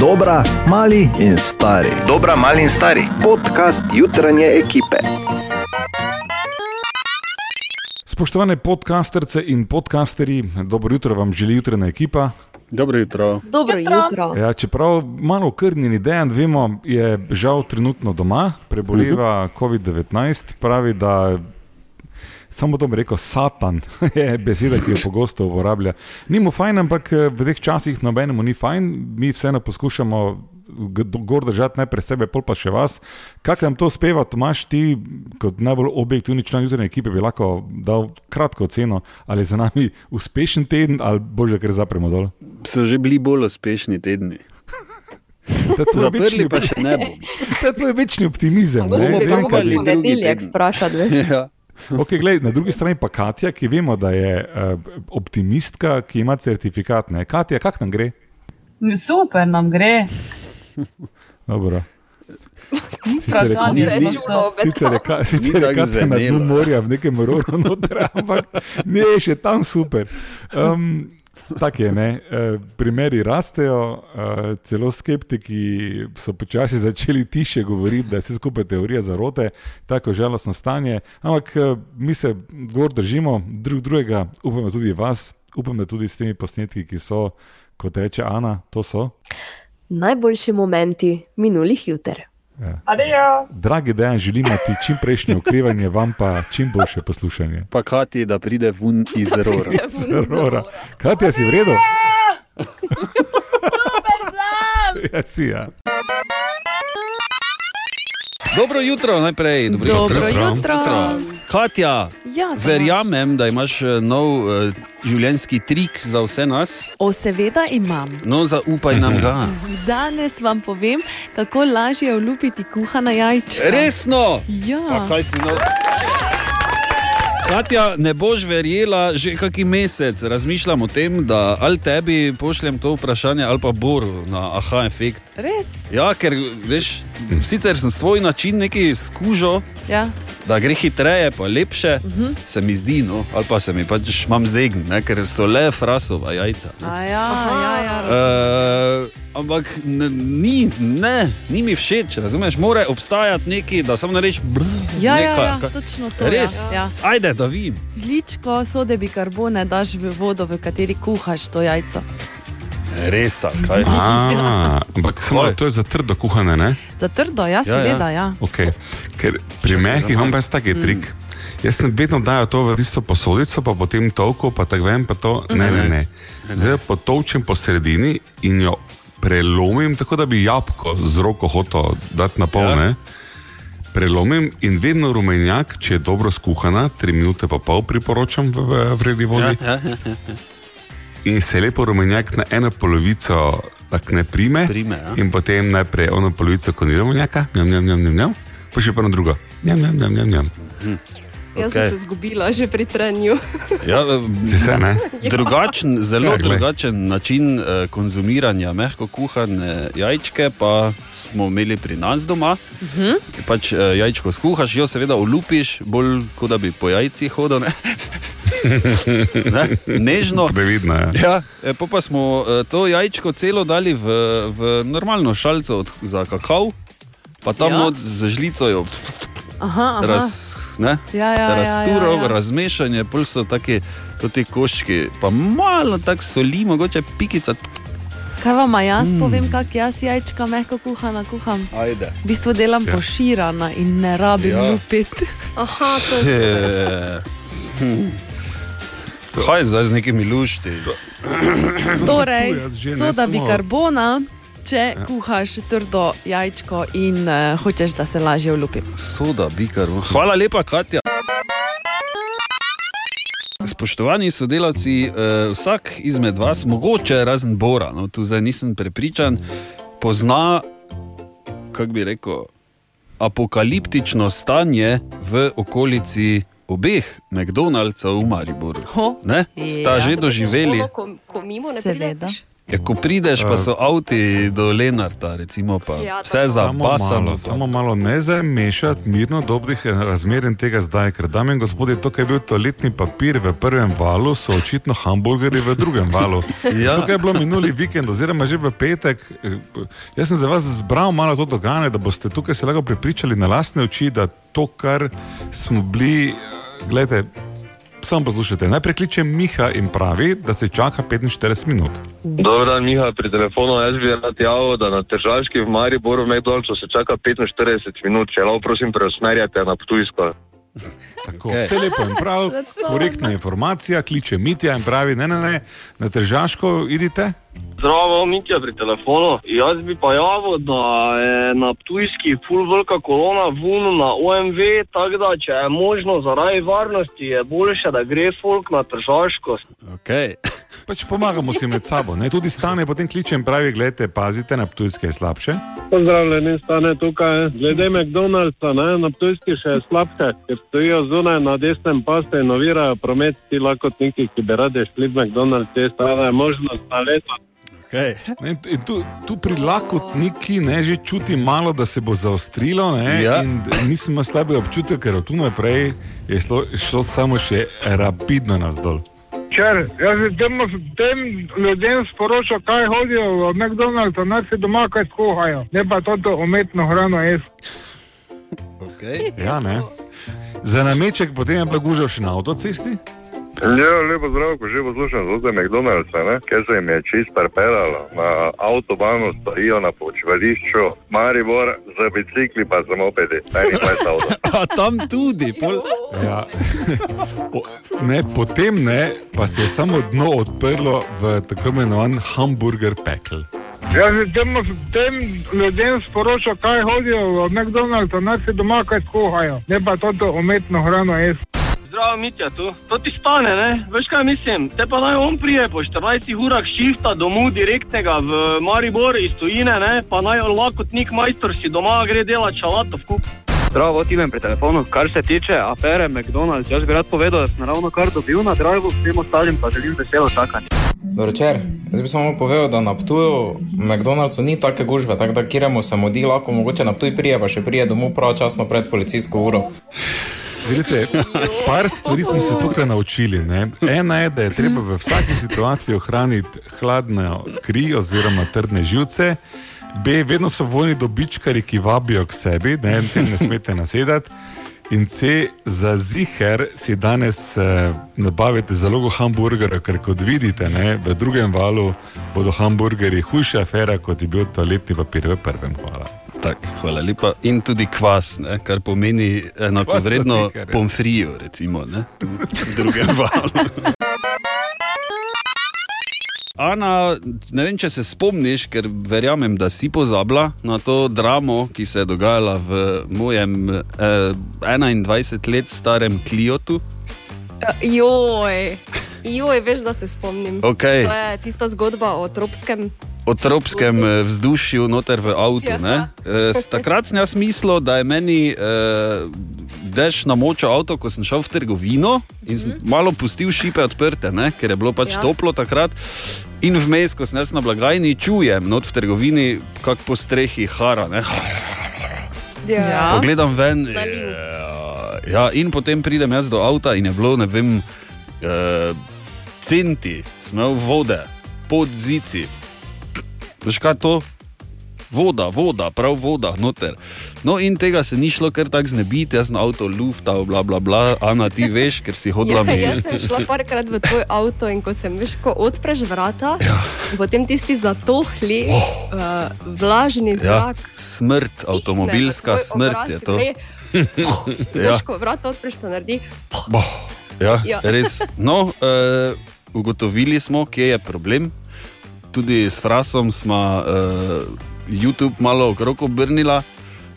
Dobra, mali in stari. Dobra, mali in stari. Podcast jutranje ekipe. Spoštovane podcasterce in podcasterji, dobro jutro vam želi jutrajna ekipa. Dobro jutro. Dobro jutro. Ja, čeprav malo okrnjeni dejan, vemo, je žal trenutno doma, preboleva COVID-19, pravi, da samo to bi rekel, satan je beseda, ki jo pogosto uporablja. Ni mu fajn, ampak v teh časih nobenemu ni fajn, mi vseeno poskušamo gor držati najprej sebe, pol pa še vas. Kaj nam to uspeva, Tomaš, ti kot najbolj objektivni član jutrajne ekipe bi lahko dal kratko oceno, ali je za nami uspešen teden ali bolje, ker zapremo dol. So že bili bolj uspešni tedni. Zaprli pa še ne bo. To je večni optimizem. Mogoče ne? bi Ne vem, ga kaj mogli bi- v nedeljek vprašati. Okay, glej, na drugi strani pa Katja, ki vemo, da je uh, optimistka, ki ima certifikat. Ne? Katja, kak nam gre? Super nam gre. Dobro. Vprašanje je- med Sicer je, ka, sicer je Katja na dnu morja v nekem roru noter, ampak ne, še tam super. Um, Tako je, ne? E, primeri rastejo, e, celo skeptiki so počasi začeli tiše govoriti, da je vse skupaj teorija zarote, tako žalostno stanje. Ampak e, mi se gor držimo drug drugega, upam, da tudi vas, upam, da tudi s temi posnetki, ki so, kot reče Ana, to so. Najboljši momenti minulih juter. Adijo. Dragi dejan, želimo ti čim prejšnje okrevanje, vam pa čim boljše poslušanje. Pa Kati, da pride ven iz rora. Rora. Katja, si v redu? Ja, si, ja. Dobro jutro najprej. Dobro, Dobro jutro. Katja, Ja, verjamem, da imaš eh, nov uh, življenjski trik za vse nas. O, seveda imam. No, zaupaj nam ga. Danes vam povem, kako lažje olupiti kuhana jajčka. Resno! Ja. Pa kaj si no? Katja, ne boš verjela, že kaki mesec razmišljam o tem, da ali tebi pošljem to vprašanje, ali pa Boru na aha efekt. Res? Ja, ker veš, sicer sem svoj način nekaj skužil, Ja. da gre hitreje, pa lepše, uh Mhm. -huh. se mi zdi, no, ali pa se mi pač imam zegn, ne, ker so le frasova jajca. ne. A ja, ja, ja. Uh, ampak ne, ni, ne, ni mi všeč, razumeš? Mora obstajati nekaj, da samo narediš brr. Ja, ja, nekaj. ja, Ka- točno to. Res? Ja. Ja. Ajde, da vidim. Žličko sode bikarbone daš v vodo, v kateri kuhaš to jajco. Res, a kaj. A, ampak samo, to je za trdo kuhane, ne? Za trdo, ja, seveda. Ja. Okay. Ker pri mehkih imam pa jaz taki trik. Jaz sem vedno dajal to v tisto posodico, pa potem tolko, pa tako vem, pa to. Ne, ne, ne. Zdaj jo potovčem po sredini in jo prelomim, tako da bi jabolko z roko hotel dati na pol. Ja. Ja. Prelomim in vedno rumenjak, če je dobro skuhana, tri minute pa pol priporočam v, v vreli vodi. Ja, ja, ja. in se lepo rumenjak na eno polovico tako ne prime, Prime, ja. in potem najprej ono polovico koniranja, njam, njam, njam, njam, njam, pa še pa na drugo. Njam, njam, njam, njam, njam. Jaz Okej. sem se zgubila že pri trenju. Ja, Si se, ne? drugačen, zelo Ja, ja, drugačen način uh, konzumiranja mehko kuhane jajčke, pa smo imeli pri nas doma. Uh -huh. pač, uh, jajčko skuhaš, jo seveda olupiš, bolj kot da bi po jajcih hodil. Ne? ne? Nežno. Previdno je. Ja, e, po pa smo eh, to jajčko celo dali v, v normalno šalico od, za kakav, pa tam Ja. ja. z žlico jo Aha, aha. raz, ne, Ja, ja, ja, razturo, ja, ja. razmešanje, pol so taki, ti koščki, pa malo tako soli, mogoče pikica. Kaj vam jaz mm. povem, kako jaz jajčka mehko kuhana kuham? Ajde. V bistvu delam ja. poširana in ne rabim Ja. ja. lupiti. Aha, to je super. Je. Hm. Kaj zdaj z nekimi lušti? Torej, soda bikarbona, če ja. kuhaš trdo jajčko in uh, hočeš, da se lažje ulupi. Soda, bikar. Hvala lepa, Katja. Spoštovani sodelavci, eh, vsak izmed vas, mogoče razen Bora, no, tu zdaj nisem prepričan, pozna, kako bi rekel, apokaliptično stanje v okolici obeh McDonald'sov v Mariboru. Ho, Ne? Sta Ja. že doživeli. Ko, ko mimo ne Seveda. prideš. Ja, ko prideš, pa so avti do Lenarta, recimo, pa Ja, vse tako. Samo zapasano. malo, samo malo ne zamešati mirno dobrih razmer in tega zdaj, ker dame in gospodje, to, kar je bil toaletni papir v prvem valu, so očitno hamburgerji v drugem valu. Ja. To, kar je bilo minuli vikend, oziroma že v petek, eh, jaz sem za vas zbral malo to dogajanje, da boste tukaj se lahko prepričali na lastne oči, da to, kar smo bili, gledajte. Samo poslušajte, najprej kliče Miha in pravi, da se čaka 45 minut. Dobro, dan, Miha, pri telefonu. Jaz bi rad javil, da na Težavški v Mariboru v McDonald'su se čaka 45 minut. Če lahko, prosim, preusmerjate na Ptujsko. Tako, okay. Vse lepo in prav, korektna informacija, kliče Mitja in pravi: ne, ne, ne, na Težaško idite. Zdravo, Mitja pri telefonu. Jaz bi pa javil, da je na Ptujski full velika kolona vun na OMV, tako da če je možno zaradi varnosti, je boljše, da gre folk na Tržaško. Okay. Pač pomagamo si med sabo. Ne? Tudi stane potem kliče in pravi: gledajte, pazite, na Ptujske je slabše. Pozdravljeni, stane tukaj. Glede McDonald'sa, ne, na Ptujski še je slabše, ker stojijo zunaj na desnem pasu in ovirajo promet. Ti lahko neki, ki bi radi šli v McDonald's, te stane možnost na leto. Okay. Ne, tu, tu pri lakotniki ne, že čuti malo, da se bo zaostrilo. Ne, Ja. in Nisem imel slabega občutka, ker od tu naprej je šlo, šlo samo še rapidno navzdol. Ker jaz tem, tem ljudem sporočal, kaj hodijo v McDonald's, naj si doma kaj skuhajo, ne pa to umetno hrano jesti. Okay. Ja, ne. Za nameček potem je bila gužva še na avtocesti. Ja, lepo zdrav, ko že poslušam zveze McDonald'sa, ne? ker se jim je čist preperalo. Na avtobanu stojijo na počivališču, Maribor za bicikli pa za mopedi, eni pa je avto. A tam tudi, pol... Ja. O, ne, potem ne, pa se je samo dno odprlo v tako imenovan hamburger pekel. Jaz bi tem, tem ljudem sporočal, kaj hodijo v McDonald's, naj si doma kaj skuhajo, ne pa to umetno hrano jesti. Zdravo, Mitja tu. To ti stane, ne? Veš kaj mislim? Te pa naj on prije po 14 urah šifta domov direktnega v Maribor iz tujine, ne? Pa naj on lakotnik majstor si doma gre delati šalato v kup. Zdravo, Timen pri telefonu. Kar se tiče afere McDonald's, jaz bi rad povedal, da sem ravno kar dobil na drivu, vsem ostalim pa želim veselo čakanje. Večer, jaz bi samo povedal, da na Ptuju McDonald'su ni take gužve, tako da kjeremu se mudi, lahko mogoče na Ptuj prije, pa še prije domov pravočasno pred policijsko uro. Vidite, par stvari smo se tukaj naučili. Ne? Ena je, da je treba v vsaki situaciji ohraniti hladno kri oziroma trdne živce. B, vedno so vojni dobičkari, ki vabijo k sebi, ne, tem ne smete nasedati. In C, za ziger si danes eh, nabavite zalogo hamburgerja, ker kot vidite, ne, v drugem valu bodo hamburgerji hujša afera, kot je bil toaletni papir v prvem. Hvala. Tak, hvala lepa. In tudi kvas, ne, kar pomeni enako vredno ja. pomfrijo, recimo, ne, v drugem valu. Ana, ne vem, če se spomniš, ker verjamem, da si pozabila na to dramo, ki se je dogajala v mojem eh, 21 let starem Kliotu. Joj, joj, veš, da se spomnim. Okej. To je tista zgodba o tropskem. O tropskem eh, vzdušju, noter v avtu. Ja. ne. S Takrat sem jaz mislil, da je meni eh, dež namočil avto, ko sem šel v trgovino in sem malo pustil šipe odprte, ne, ker je bilo pač Ja. toplo takrat. In vmes, ko sem jaz na blagajni, čujem not v trgovini, kako po strehi hara. Ne. Ja. Pogledam ven. Ja, in potem pridem jaz do avta in je bilo, ne vem, eh, centi, smel vode, pod zici. Veš kaj to? Voda, voda, prav voda, noter. No, in tega se ni šlo kar tako znebiti, jaz na avto luftal, bla, bla, bla, Ana, ti veš, ker si hodila Ja, mi. jaz sem šla parkrat v tvoj avto in ko sem veš, ko odpreš vrata, ja. potem tisti zatohli, oh. uh, vlažni Ja, zrak. smrt, avtomobilska tvoj smrt je to. gre, ja. Veš, ko vrata odpreš, pa naredi. Boh, ja, Ja. res. No, uh, ugotovili smo, kje je problem. Tudi s Frasom smo uh, YouTube malo okrog obrnila.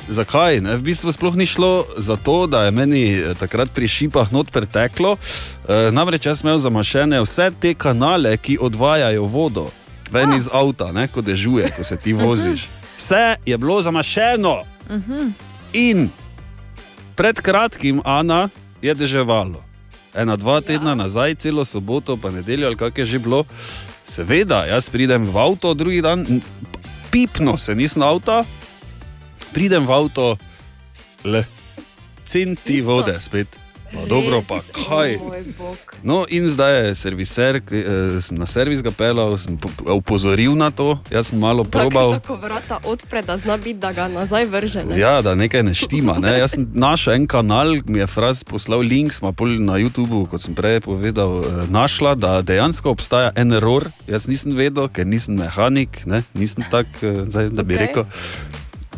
Zakaj? Ne? V bistvu sploh ni šlo za to, da je meni eh, takrat pri šipah not preteklo. E, namreč jaz sem imel zamašene vse te kanale, ki odvajajo vodo ven iz avta, ne? ko dežuje, ko se ti voziš. Vse je bilo zamašeno. In pred kratkim, Ana, je deževalo. Ena, dva tedna nazaj, celo soboto, pa nedeljo ali kak je že bilo. Seveda, jaz pridem v avto, drugi dan, pipno se nisem avto, pridem v avto, le centi Isto. vode spet. No, dobro, pa kaj. No, in zdaj je serviser, eh, sem na servis ga pelal, sem po- opozoril na to, jaz sem malo probal. Tako vrata odpre, da zna biti, da ga nazaj vrže. ne. Ja, da nekaj ne štima. Ne? Jaz sem našel en kanal, mi je Fraz poslal link, smo pol na YouTubu, kot sem prej povedal, eh, našla, da dejansko obstaja en error. Jaz nisem vedel, ker nisem mehanik, ne? nisem tak, eh, zdaj, da bi okay. rekel.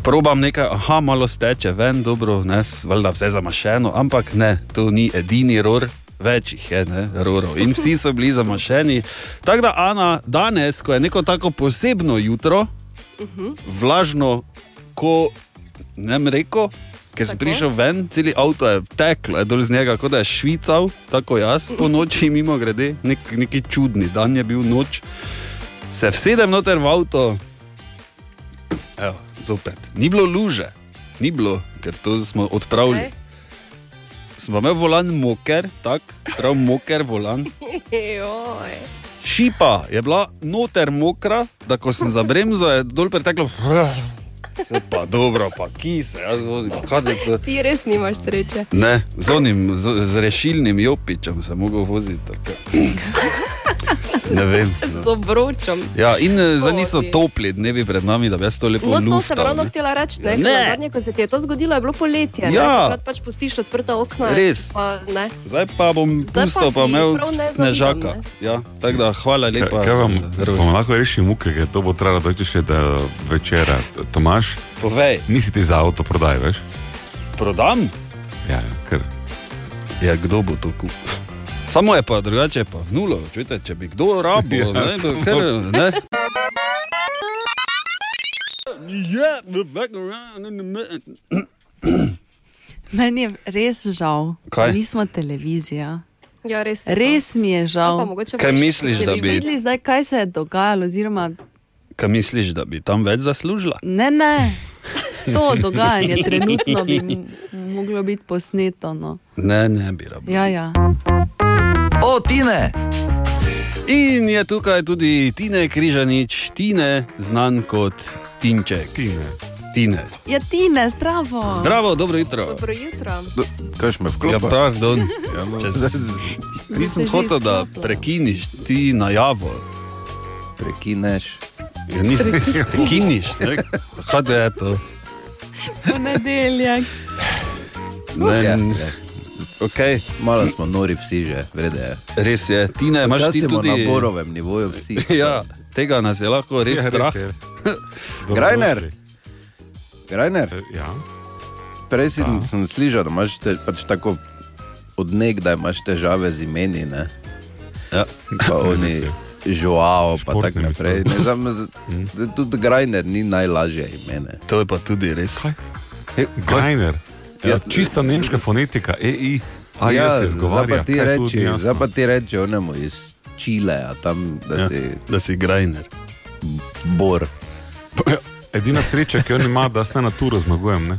Probam nekaj, aha, malo steče ven, dobro, ne, valjda vse zamašeno, ampak ne, to ni edini error. Več jih je, ne, rorov. In vsi so bili zamašeni. Tako da, Ana, danes, ko je neko tako posebno jutro, Mhm. vlažno, ko ne vem reko, ker sem Tako. prišel ven, cel avto je teklo, je dol z njega, kot da je švical, tako jaz po noči, mimo grede, nek, neki čudni dan je bil noč. Se vsedem noter v avto, evo, zopet. Ni bilo luže, ni bilo, ker to smo odpravili. Okej. Sem pa imel volan moker, tako, prav moker volan. Šipa je bila noter mokra, da ko sem zabremzal, je dol preteklo. Pa dobro, pa kise, jaz vozim. to? Ti res nimaš sreče. Ne, z onim, z, z rešilnim jopičem sem mogel voziti. Ne vem. Z obročem. Ja, in eh, zdaj niso topli dnevi pred nami, da bi jaz to lepo No, to luftal, sem ravno htela reči. Ne, Ne. Zadnje, ko se ti je to zgodilo, je bilo poletje. Ja. Ne, Takrat pač pustiš odprta okna. Res. Pa, ne. Zdaj pa bom Zdaj pa pa imel zavidam, snežaka. ne. Ja, tako da hvala Kaj, lepa. kaj vam, za roj. vam lahko reši muke, ker to bo trajalo dosti še do večera. Tomaš, Povej. nisi ti za avto prodaj, veš? Prodam? Ja, ja, ker. Ja, kdo bo to kupil? Samo je pa drugače, pa v nulo. Čujte, če bi kdo rabil, Ja, ne, samo- ker, ne. Meni je res žal, Kaj? da nismo televizija. Ja, res. je Res mi je žal. pa Kaj misliš, da bi videli zdaj, kaj se je dogajalo, oziroma kaj misliš, da bi tam več zaslužila? ne, ne, to dogajanje trenutno bi moglo biti posneto. No. Ne, ne bi rabil. Ja, ja. O, Tine! In je tukaj tudi Tine Križanič, Tine, znan kot Tinček. Tine. Tine. Ja, Tine, zdravo. Zdravo, dobro jutro. Dobro jutro. Kaj me Ja, pardon. Ja, no. Če s- Zdaj Nisem hotel, da prekiniš ti najavo. Prekineš. Ja, nisem prekiniš, rekel. kaj je to. Ponedeljek. Ne, Ja, n- ja. Okay. Malo smo nori vsi že, vrede je. Res je, Tine, imaš ti tudi na borovem nivoju vsi. Ja, tega nas je lahko res Ja, strah. Grajner, Grajner, Ja. prej si, sem slišal, da imaš te, pač tako odnegdaj imaš težave z imeni, ne? Ja. Pa oni žuao, pa tako naprej. Ne, zam, z- tudi Grajner ni najlažje ime. To je pa tudi res. Grajner. Ja, Ja, čista nemška fonetika, EI. A ja, ja, se zdaj pa ti reči, zdaj pa ti reči onemu iz Čileja, tam, da Ja, si da si grajner. bor. Edina sreča, ki jo on ima, da se na turu zmagujem. Ne?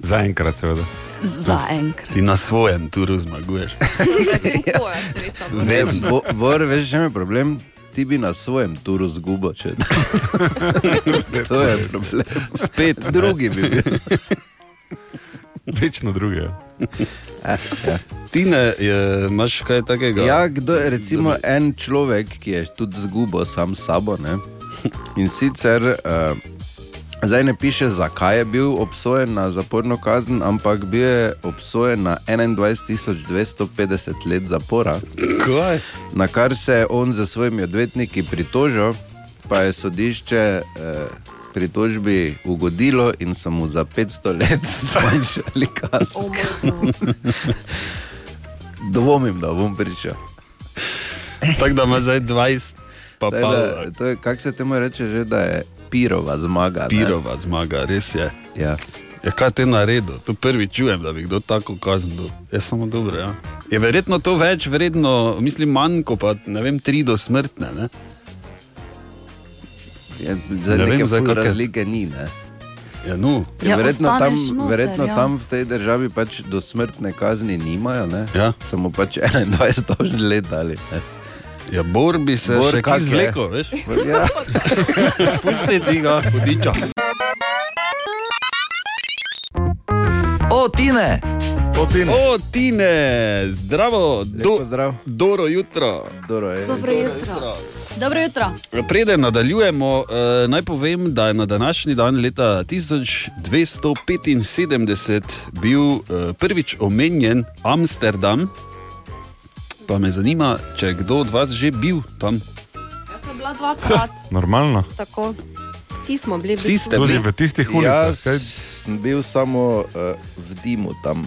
Zaenkrat, seveda. Zaenkrat. Ti na svojem turu zmaguješ. Tvoja sreča. bo Ve, nekaj. bo, bor, veš, še je problem. Ti bi na svojem turu zgubo, če to je problem. Spet Drugi bi bil. Večno druge. Eh, ja. Tine, je, imaš kaj takega? Ja, kdo je recimo en človek, ki je tudi zgubo sam s sabo. Ne? In sicer uh, zdaj ne piše, zakaj je bil obsojen na zaporno kazen, ampak bil je obsojen na 21.250 let zapora. Kaj? Na kar se je on za svojimi odvetniki pritožil, pa je sodišče eh, pritožbi ugodilo in so mu za 500 let zmanjšali kazen. Dvomim, da bom prišel. Tako da ima zdaj 20, pa pa je, Kako se temu reče, že, da je pirova zmaga? ne? Pirova zmaga, res je. Ja. Ja, kaj te naredil? To prvi čujem, da bi kdo tako kaznil. Je samo dobro. Ja. Je verjetno to več vredno, mislim, manj kot pa ne vem, tri do smrtne. Ne? Ja, Zdaj Ne vem, neke zdaj ful kakšne- razlike ni. Ne? Ja, no. Ja, verjetno tam, ostaneš noter, verjetno ja. tam v tej državi pač do smrtne kazni nimajo, ne? Ja. samo pač 21 tožni let ali. Ne? Ja, Bor bi se Bor, še kak kaj je? zvlekel, veš? Ja. Pustiti ga, hudiča. O, Tine! O, Tine! O, Tine! Zdravo, do, zdrav. dobro jutro. Dobro je. Dobro jutro. Dobro jutro. Preden nadaljujemo, eh, naj povem, da je na današnji dan leta 1275 bil eh, prvič omenjen Amsterdam. Pa me zanima, če je kdo od vas že bil tam. Jaz sem bila dvakrat. Normalno. Tako. Vsi smo bili Vsi ste Tudi v tistih ulicah. Jaz Kaj? sem bil samo uh, v dimu tam.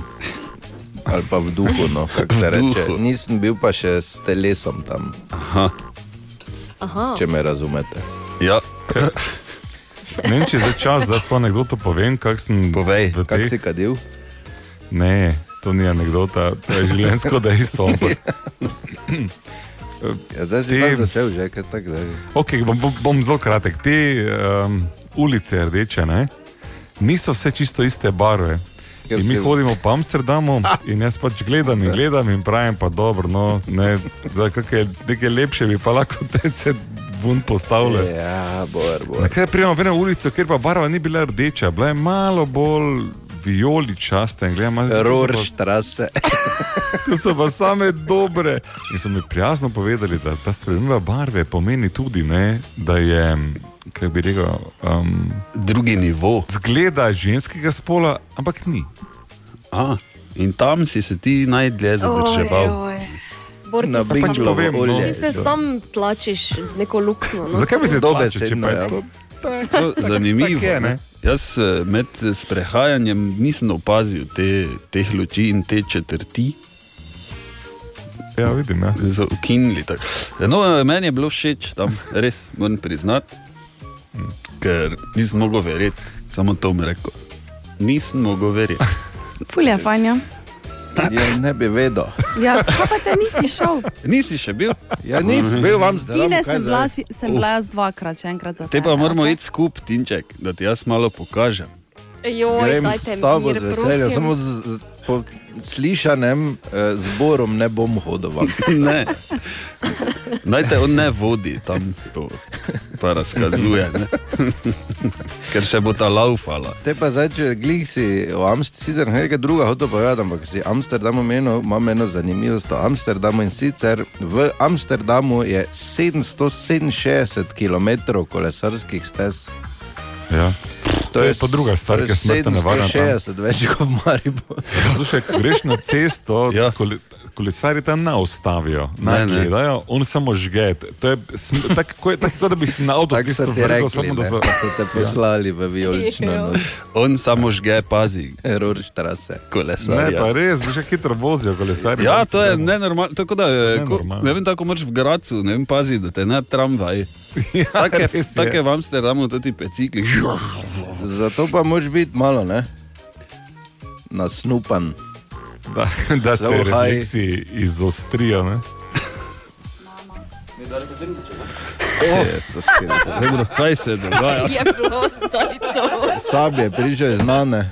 Ali pa v duhu, no, kako se V reče. Nisem bil pa še s telesom tam, Aha. Aha. če me razumete. Ja. Ne vem, če je čas, da to anekdoto povem, kak sem Povej. v Kak teh- si kadil? Ne, to ni anekdota, to je življenjsko dejstvo. Ja, zdaj si pa začel že, kaj tako da. Okay, bom, bom, bom zelo kratek. Te um, ulice rdeče ne, niso vse čisto iste barve. Ker In mi hodimo po Amsterdamu in jaz pač gledam in gledam in pravim, pa dobro, no, ne, za kakšne nekaj lepše bi pa lahko te se vun postavljali. Ja, bor, bor. Kaj prijemo v eno ulico, kjer pa barva ni bila rdeča, bila je malo bolj vijoličasta in gledam, Rorštrase. To so pa same dobre. In so mi prijazno povedali, da ta sprememba barve pomeni tudi, ne, da je, kako bi rekel, um, drugi nivo. Zgleda ženskega spola, ampak ni. A, in tam si se ti najdlje zadrževal. Na pač- olje. Ti se sam tlačiš neko luknjo. No? Zakaj bi se Dobesedno, pa je ja. to? So, zanimivo. Tako je, ne? Jaz eh, med sprehajanjem nisem opazil te, teh luči in te četrti. Ja, vidim. Ja. So ukinili. tako. No, eh, meni je bilo všeč tam, res moram priznati, ker nisem mogel verjeti, samo to mi rekel. Nisem mogel verjeti. Fulja, fajn. Ja, ne bi vedel. Ja, pa te nisi šel? Nisi še bil? Ja, nisem bil v Amsterdamu. Tine sem bila, zdaj? sem bila jaz dvakrat, še enkrat za Te pa moramo okej? iti skup, Tinček, da ti jaz malo pokažem. Joj, Grem s tabo mir, z veseljem, samo z, z, po slišanem eh, zborom ne bom hodil. Ne. Naj te on ne vodi tam, to, pa razkazuje. Ne? Ker še bo ta laufala. Te pa zdaj, če glih si v Amsterdamu, sicer nekaj druga hotel povedati, ampak si Amsterdam omenil, imam eno zanimivost o Amsterdamu in sicer v Amsterdamu je 767 km kolesarskih stez. Ja. To je pa druga stvar, ki je smrtno nevarna. tam. 760 več kot v Mariboru. Slušaj, ko greš na cesto, ja. kole, kolesari tam ne ustavijo, ne, Ne, ne ne. gledajo, on samo žge. To je tako, ko je- tako, kot da bi si na avtocesto vrgel, samo da ne, so. te poslali v vijolično noč. On samo žge, pazi. Rorštrase. Ne, Kolesarja. pa res, bi še hitro vozijo kolesari. Ja, to je nenormalno. Tako da, ko, ne vem, tako moraš v Gracu, ne vem, pazi, da te ne tramvaj. Ja, Take, take v Amsterdamu, tudi pecikli. Zato pa moraš biti malo, ne? Nasnupan. Da, da se high. refleksi izostrijo. Ne? Jezus Kristus. Dobro, kaj se dogaja? Je bilo zdaj to. Sab je prišel iz znane.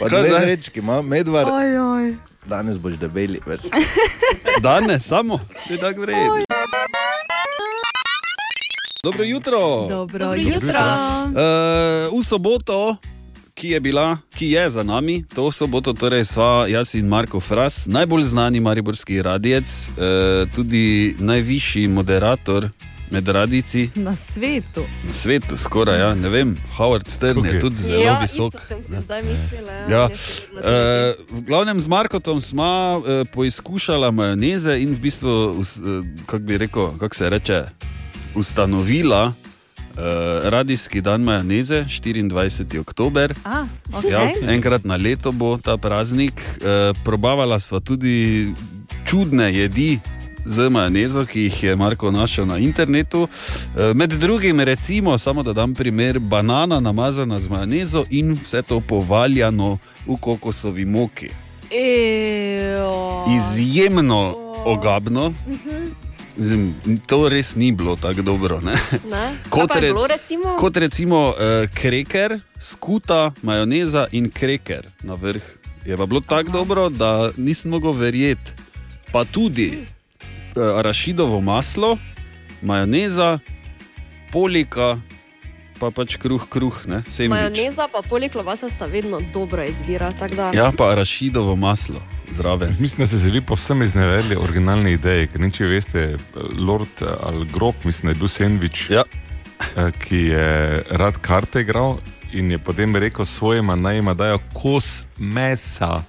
Pa Kaj dve rečki, ima medvar. Oj, oj. Danes boš debeli več. Danes samo, ti tako vredi. Dobro jutro. Dobro Dobro jutro. jutro. Uh, v soboto, ki je bila, ki je za nami, to soboto, torej sva jaz in Marko Fras, najbolj znani mariborski radijec, uh, tudi najvišji moderator med radici Na svetu. na svetu, skoraj, ja, ne vem, Howard Stern je Tukaj. tudi zelo ja, visok. isto sem si zdaj mislila. Ja. zelo Uh, v glavnem z Markotom smo uh, poizkušali majoneze in v bistvu, kako bi rekel, kako se reče, ustanovila uh, radijski dan majoneze, 24. oktober. A, okay. Ja, enkrat na leto bo ta praznik. Uh, probavala sva tudi čudne jedi. Z majonezo, ki jih je Marko našel na internetu. Eh, Med drugim, recimo, samo da dam primer, banana namazana z majonezo in vse to povaljano v kokosovi moki. Ejo. Izjemno ogabno, Mislim, to res ni bilo tako dobro. Ne? Ne? Kot, rec, bilo, recimo? kot recimo uh, kreker, skuta, majoneza in kreker na vrh. Je pa bilo tako dobro, da nisem mogel verjeti. Pa tudi uh, arašidovo maslo, majoneza, polika, pa pač kruh, kruh, ne, sendvič. Majoneza pa poleg lovasa sta vedno dobra izbira. Da... Ja, pa arašidovo maslo zraven. Mislim, da se zeli povsem iznevedli originalne ideje. Ker, ne, če veste, Lord eh, ali grob, mislim, da je bil sendvič, ja. ki je rad karte igral in je potem rekel svojima naj ima dajo kos mesa.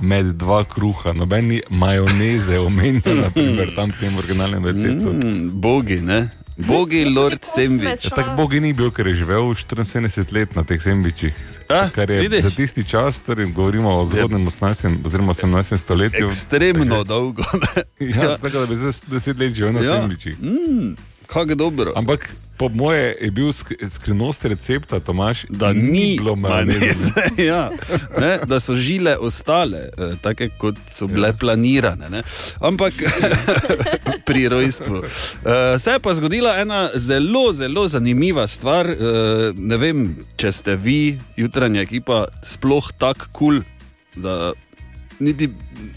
Med dva kruha, noben ni majoneze, omenjena, naprimer, tam v tem originalnem receptu. Mm, bogi, ne? Bogi, Lord Sandwich. Ja, tako bogi ni bil, ker je živel 74 let na teh sendvičih. A, Kar je vidiš? za tisti čas, torej govorimo o zgodnem 18. oziroma 18. stoletju. Ekstremno dolgo. Ja, tako da bi zdaj 10 let živel na Ja. sendvičih. Mm, kako dobro. Ampak po moje je bil sk skrivnost recepta, Tomaš, da ni bilo majoneze. ja, ne, da so žile ostale, eh, take kot so bile ja. planirane. Ne. Ampak pri rojstvu. Eh, Se je pa zgodila ena zelo, zelo zanimiva stvar. Eh, Ne vem, če ste vi, jutranja ekipa, sploh tako kul, cool, da niti.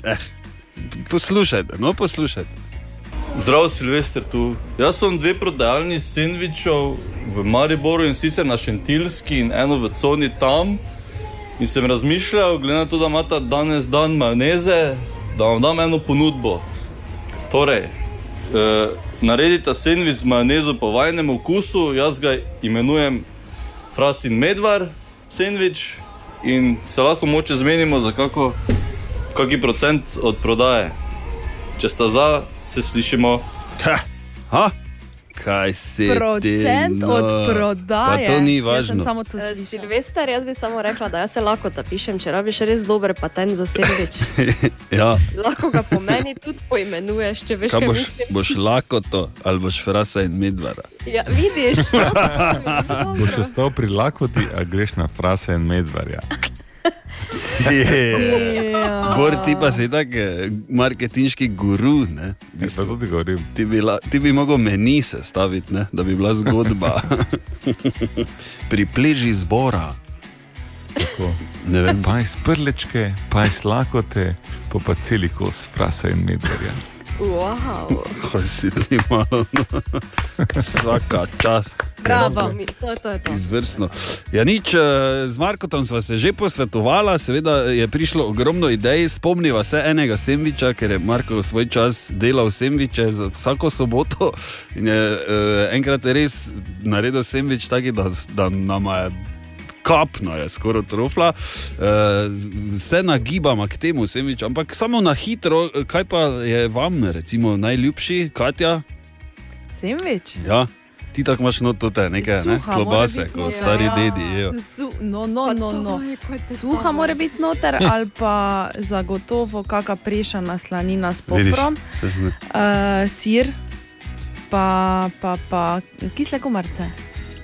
Eh, poslušajte, no poslušajte. Zdravo, Silvester tu. Jaz imam dve prodajalni sendvičev v Mariboru in sicer na Šentilski in eno v Coni tam. In sem razmišljal, glede na to, da imata danes dan majoneze, da vam dam eno ponudbo. Torej, eh, naredite sendvič z majonezo po vajnem okusu, jaz ga imenujem Frasin Medvar sendvič in se lahko moče zmenimo za kako, kaki procent od prodaje. Če sta za, se slišimo. Ha? Kaj se Procent od prodaje. Pa to ni važno. samo to Eh, Silvester, jaz bi samo rekla, da se lahko napišem, če rabiš res dober patent za sendvič. ja. Lahko ga po meni tudi poimenuješ, če veš, Kaj kaj boš, mislim. boš lahko to, ali boš frasa in medvara. Ja, vidiš, no? Boš ostal pri lakoti, a greš na frase in medvarja. Ja. Bor, ti pa si tak eh, marketinški guru. Ne, Jaz pa tudi govorim. Ti bi, la, ti bi mogel meni sestaviti, ne, da bi bila zgodba. Pri pleži zbora. Ne vem. Pa iz prlečke, pa iz lakote, pa pa celi kos frase in medvarja. Wow. Ko si ti malo, vsaka čast. Bravo, mi, to, to je to. Izvrstno. Ja, nič, eh, z Markotom sva se že posvetovala, seveda je prišlo ogromno idej. Spomniva se enega sendviča, ker je Marko svoj čas delal sendviče za vsako soboto. In je eh, enkrat res naredil sendvič taki, da, da nam je. Kapno je skoraj trofla, uh, vse nagibamo k temu, semič, ampak samo na hitro, kaj pa je vam, recimo, najljubši, Katja? Sendvič. Ja, ti tako imaš notote, nekaj ne? Suha klobase, mora biti kot stari Ja. dedi. jejo. Su, no, no, no, no. Suha mora biti noter, ali pa zagotovo kakšna prešana slanina s Vidiš, poprom, sem- uh, sir, pa, pa, pa kisle komarce.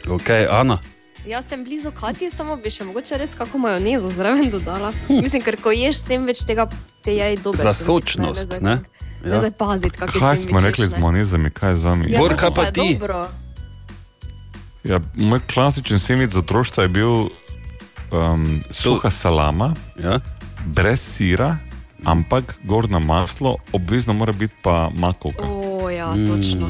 Ok, Ana. Jaz sem blizu Kati, samo bi še mogoče res kako majonezo zraven dodala. Mislim, ker ko ješ s tem več tega, te je dober. Za sočnost, ne? Ne Ja. zdaj paziti, kako Kaj smo rekli z monezami, kaj z vami? Ja, Bor, kaj pa ti? Dobro. Ja, moj klasičen semic za otroštva je bil um, suha salama, ja? brez sira, ampak gorna maslo, obvezno mora biti pa makovka. O, ja, točno.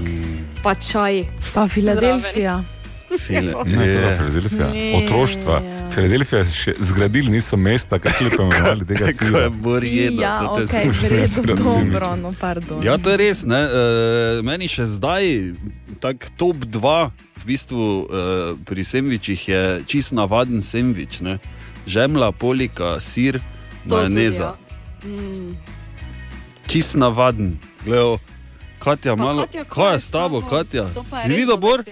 Pa čaj. Pa Filadelfija. File, Ne, yeah. Filadelfija. Ne. Otroštva. Filadelfija še zgradili niso mesta, kako bi pomenovali tega Ko je sira. Bor jedel, Ja, to te ok, sem- vredno, dobro, no, pardon. Ja, to je res. Ne? E, meni še zdaj, tak top 2 v bistvu e, pri sendvičih je čist navaden sendvič. Ne? Žemla, polika, sir, To tudi, majoneza. ja. Mm. Čist navaden. Gleo, Katja, Pa, malo. Katja, kaj je s tabo, Katja? Je Si videl, Bor?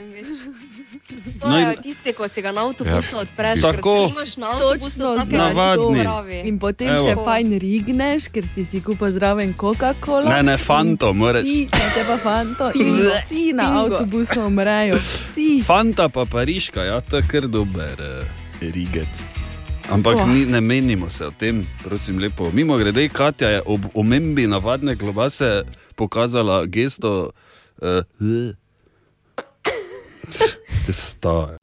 To No je in- tisti, ko si ga na avtobusu Ja. odpreš. Tako. nimaš na avtobusu, Navadni. In potem Evo. še fajn rigneš, ker si si kupil zraven Coca-Cola. Ne, ne, Fanto, moraš. Ne, te pa fanto. In vsi na Bingo. avtobusu umrejo. Vsi. Fanta pa pariška, ja, to je kar dober eh, rigec. Ampak Oh. ni, ne menimo se o tem, prosim, lepo. Mimo grede, Katja je ob omembi navadne klobase pokazala gesto Uh, Te staje.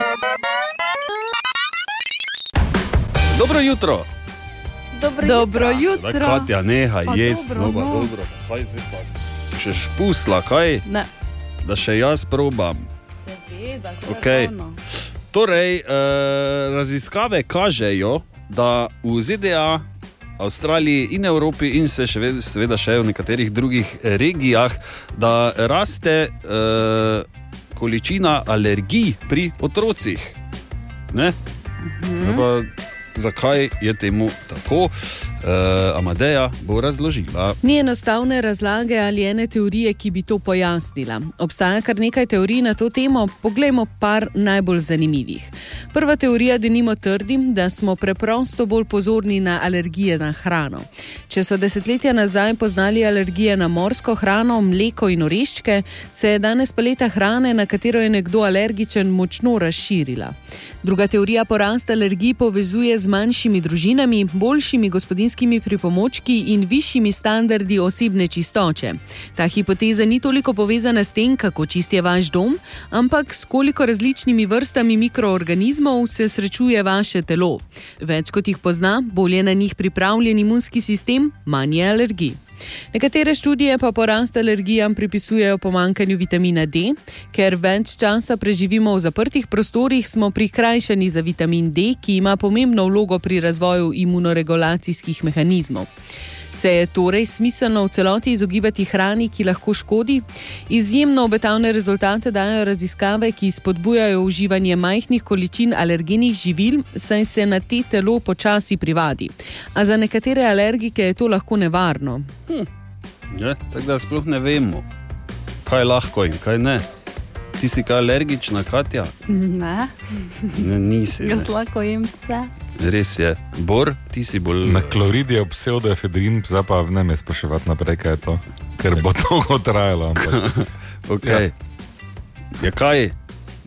Dobro jutro. Dobro, Dobro jutro. jutro. Katja, nehaj jesti, dobro, no, pa no. dobro. Kaj zdaj pa? Še špusla, kaj? Ne. Da še jaz probam. Seveda, Okej. Torej, eh, raziskave kažejo, da v ZDA, Avstraliji in Evropi, in se še ved- seveda še v nekaterih drugih regijah, da raste eh, količina alergij pri otrocih. Ne? Mhm. Zakaj je temu tako? Uh, Amadeja bo razložila. Ni enostavne razlage ali ene teorije, ki bi to pojasnila. Obstaja kar nekaj teorij na to temo, poglejmo par najbolj zanimivih. Prva teorija, da nimo trdim, da smo preprosto bolj pozorni na alergije na hrano. Če so desetletja nazaj poznali alergije na morsko hrano, mleko in oreščke, se je danes paleta hrane, na katero je nekdo alergičen, močno razširila. Druga teorija porasta alergij povezuje z manjšimi družinami, boljšimi gospodinskimi pripomočki in višjimi standardi osebne čistoče. Ta hipoteza ni toliko povezana s tem, kako čist je vaš dom, ampak s koliko različnimi vrstami mikroorganizmov se srečuje vaše telo. Več kot jih pozna, bolje na njih pripravljen imunski sistem, manj je alergij. Nekatere študije pa porast alergijam pripisujejo pomankanju vitamina D, ker več časa preživimo v zaprtih prostorih, smo prikrajšani za vitamin D, ki ima pomembno vlogo pri razvoju imunoregulacijskih mehanizmov. Se je torej smiselno v celoti izogibati hrani, ki lahko škodi? Izjemno obetavne rezultate dajo raziskave, ki spodbujajo uživanje majhnih količin alergenih živil, saj se na te telo počasi privadi. A za nekatere alergike je to lahko nevarno. Hm. Ja, tako da sploh ne vemo, kaj lahko in kaj ne. Ti si kaj alergična, Katja? Ne, Ne, nisi. Jaz lahko jem vse. Res je. Bor, ti si bolj. Na klorid je pseudoefedrin, zdaj pa ne me spraševati naprej, kaj je to, ker bo dolgo trajalo. ampak- okay. ja. kaj?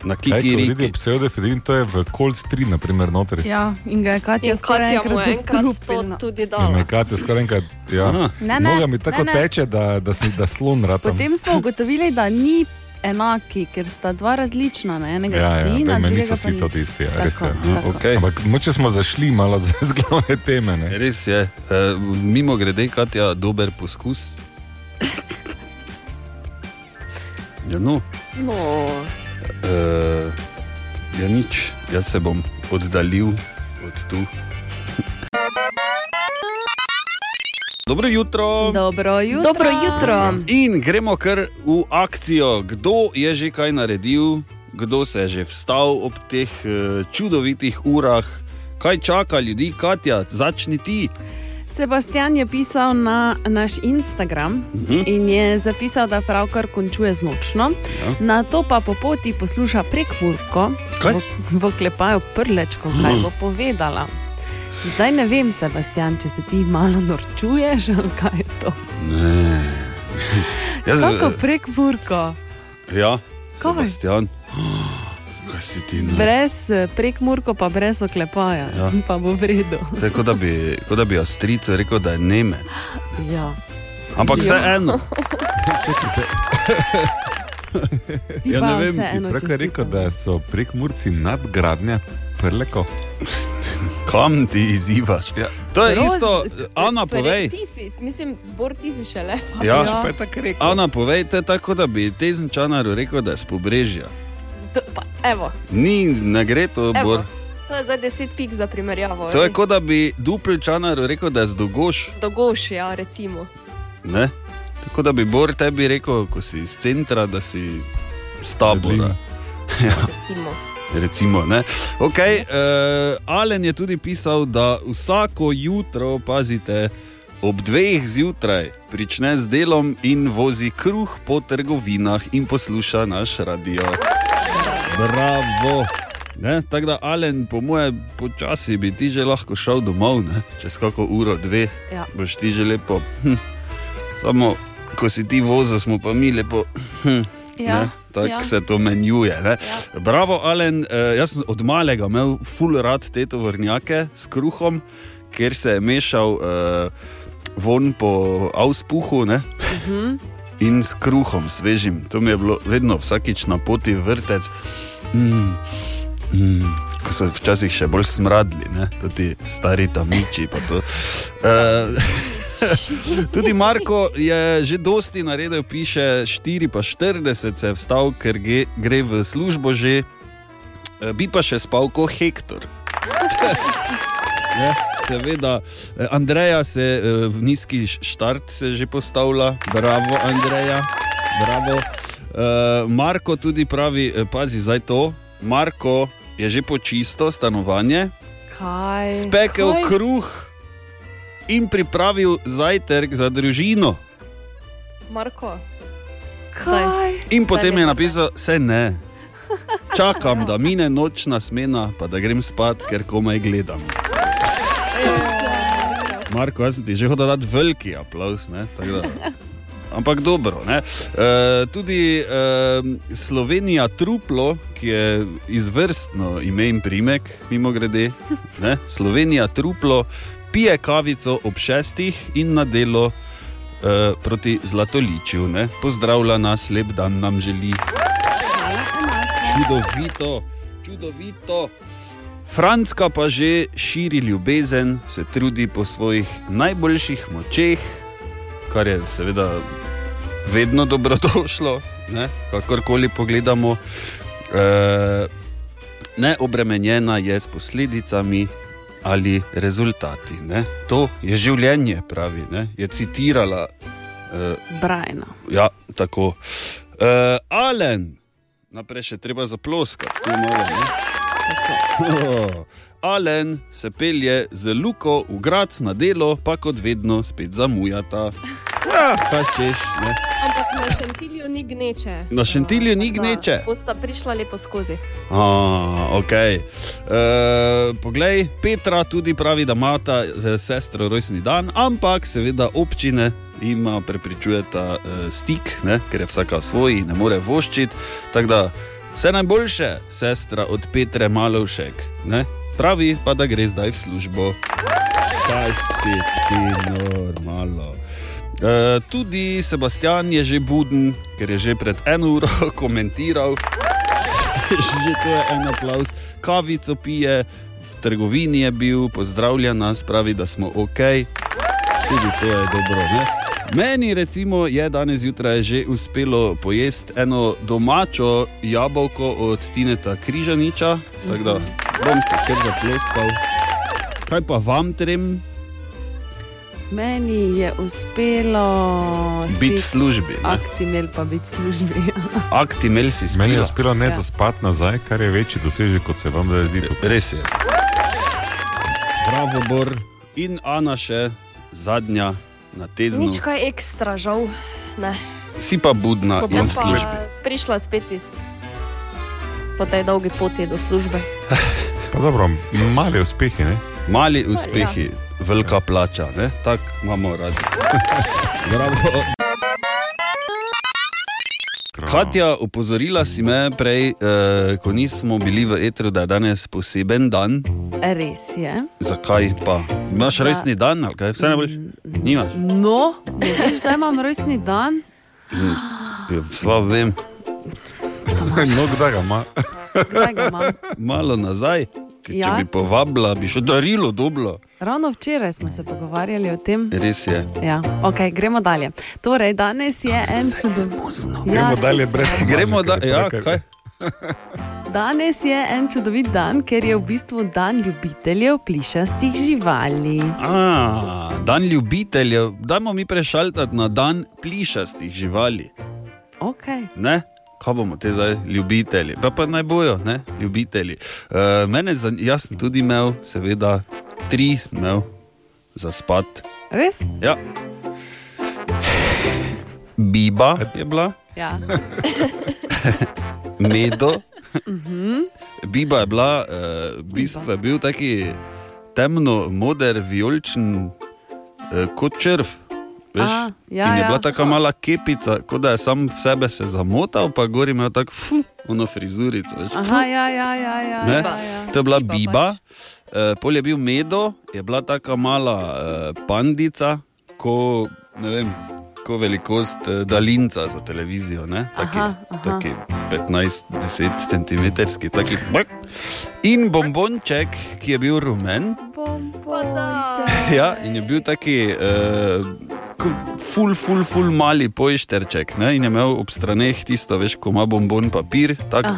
Na Kaj, klorid kikiriki. je pseudoefedrin, to je v Colt 3, naprimer, noter. Ja, in ga je Katja In skoraj enkrat je enkrat zastrupila. to tudi In dala. me kate skoraj enkrat, ja. Ne, ne, Noga mi tako ne, ne. teče, da, da, si, da slon ratam. Potem smo ugotovili, da ni enaki, ker sta dva različna, ne? enega Ja, ja, sina, meni drugega niso pa vsi to nisi. tisti, ja, Tako, res je. tako. Okay. Ampak moče smo zašli malo z z glavne teme. Ne? Res je. E, mimo grede, Katja, dober poskus. Ja, no. No, E, ja, nič, jaz se bom oddaljil od tu. Dobro jutro. Dobro jutro. Dobro jutro. In gremo kar v akcijo. Kdo je že kaj naredil, kdo se je že vstal ob teh eh, čudovitih urah, kaj čaka ljudi, Katja, začni ti. Sebastian je pisal na naš Instagram Mhm. in je zapisal, da pravkar končuje z nočno. Ja. Na to pa po poti posluša prek Murko, v, v klepaju prlečko, kaj bo povedala. Zdaj ne vem, Sebastian, če se ti malo norčuješ ali kaj je to. Ne. Jaz, Kako eh, prek Murko, Ja, Kaj? Sebastian. Kaj si ti na? brez eh, prek Murko, pa brez oklepaja, Ja. pa bo v redu. To je kot da bi, kot da bi Avstrijce rekel, da je Nemec. Ja. Ampak Ja. vseeno. Ti Ja, ne vem, si pravkar rekel, da so prek Murci nadgradnja prleko. Kam ti izzivaš? Ja. To je Roz- isto, Ana, povej. Ti si, mislim, Bor, ti si še lepa. Ja. Pa je tako rekel. Ana, povej, to je tako, da bi tezenčanaru rekel, da je z pobrežja. To, pa, evo, Ni, ne gre to, evo. Bor. To je za deset pik za primerjavo. To je res. kot da bi duplčanaru rekel, da je z dogoš. Z dogošja, recimo. Ne? Tako da bi Bor tebi rekel, ko si iz centra, da si z tabora. Ja. recimo. Recimo, ne. Okay, uh, Alen je tudi pisal, da vsako jutro, pazite, ob dveh zjutraj prične z delom in vozi kruh po trgovinah in posluša naš radio. Bravo! Ne, tako da, Alen, po moje, počasi bi ti že lahko šel domov, ne? čez kako uro, dve. Ja. Boš ti že lepo. Hm. Samo, ko si ti vozil, smo pa mi lepo. Hm. Ja, Ne, Tako ja. se to menjuje. Ja. Bravo, Alen. Eh, jaz sem od malega imel full rad te tovornjake s kruhom, ker se je mešal eh, von po auspuhu. Ne? Mhm. in s kruhom svežim. To mi je bilo vedno vsakič na poti vrtec. Mm, mm, ko so včasih še bolj smradli, ne? tudi stari tamiči. Eh, Tudi Marko je že dosti naredil, piše 4 pa 40 se je vstal, ker ge, gre v službo že, Eh, bi pa še spal kot Hektor. Ne, seveda, eh, Andreja se eh, v nizki štart se že postavlja, bravo, Andreja, bravo. Marko tudi pravi, pazi zdaj to. Marko je že počisto stanovanje, Kaj? spekel Kaj? kruh in pripravil zajtrk za družino. Marko. Kaj? In potem je napisal, se ne. Čakam, da mine nočna smena, pa da grem spat, ker komaj gledam. Marko, jaz sem ti že hotel dati veliki aplaus. Ne? ampak dobro. E, tudi e, Slovenija Truplo, ki je izvrstno ime in primek, mimo grede. Ne? Slovenija Truplo pije kavico ob šestih in na delo e, proti Zlatoličju. Ne? Pozdravlja nas, lep dan nam želi. Čudovito, čudovito. Franska pa že širi ljubezen, se trudi po svojih najboljših močeh, kar je seveda vedno dobrodošlo, ne? kakorkoli pogledamo. E, neobremenjena je s posledicami ali rezultati. Ne? To je življenje, pravi, ne? je citirala. E, Brajna. Ja, tako. Uh, Alen, naprej še treba zaploskati, tu malo. Ne? Oh, Alen se pelje z Luko v grad na delo, pa kot vedno spet zamujata. Ja, kaj češ, ne? Ampak na šentilju ni gneče. Na šentilju ni gneče. Bosta prišla lepo skozi. A, okay. uh, poglej, Petra tudi pravi, da imata eh, sestro rojstni dan, ampak seveda občine ima prepričujeta uh, stik, ne? ker je vsaka svoj, ne more voščiti. Tako da vse najboljše, sestra od Petre Malovšek. Ne? Pravi pa, da gre zdaj v službo. Kaj si ti normalno? Uh, tudi Sebastian je že buden, ker je že pred eno uro komentiral. že to je en aplaus. Kavico pije, v trgovini je bil, pozdravlja nas, pravi, da smo ok. Tudi to je dobro. Ne? Meni recimo je danes zjutraj že uspelo pojesti eno domačo jabolko od Tineta Križaniča, tako da bom se kar zaploskal. Kaj pa vam trem? Meni je uspelo Biti v službi, ne? Aktimel pa biti v službi. Aktimel si spil. Meni je uspelo ne Ja. zaspati nazaj, kar je večji dosežek, kot se vam da zdi. Res je. Bravo, Bor in Ana še zadnja na teznu. Nič kaj ekstra, žal. Ne. Si pa budna Sem in v službi. pa prišla spet iz po tej dolgi poti do službe. Pa dobro, mali uspehi, ne? Mali uspehi, ja. velika plača, ne? tako imamo radi. Bravo. Katja, opozorila si me prej, eh, ko nismo bili v etru, da je danes poseben dan. Res je. Zakaj pa? Imaš Za- resni dan ali kaj? Vse najboljše? Nimaš? No, ne veš, da imam rojstni dan. Ja, Sva vem. No, kdaj ga ima? Kdaj ga imam? Malo nazaj, ker če Ja. bi povabila, bi še darilo dobilo. Ravno včeraj smo se pogovarjali o tem. Res je. Ja, okay, gremo dalje. Torej, danes je en čudovit Gremo dalje brez Gremo da, ja, kaj? Danes je en čudovit dan, ker je v bistvu dan ljubiteljev plišastih živali. A, dan ljubiteljev, dajmo mi prešaltati na dan plišastih živali. Okay. Ne? Kaj bomo te zdaj, ljubitelji? Pa, pa naj bojo, ne? ljubitelji. Uh, mene, jaz sem tudi imel, seveda, tri sem imel za spat. Res? Ja. Biba je bila, Ja. medo. Mhm. Biba je bila, uh, v bistvu je bil taki temno, moder, vijoličen uh, kot črv. Veš? A, ja, In je ja. bila tako mala kepica, kot da je sam v sebe se zamotal, pa gori imel tako fu, ono frizurico. Veš, Aha, ja, ja, ja. ja, Ne? ja, ja. To je bila biba, uh, pol je bil medo, je bila tako mala uh, pandica, ko vem, tako velikost eh, daljinca za televizijo, ne? taki, Aha, aha. taki 15-10 cm. Taki, bak. in bombonček, ki je bil rumen. Ja, in je bil taki uh, ful, ful, ful mali pojšterček. Ne? In je imel ob straneh tisto, veš, ko ima bombon papir. Tak.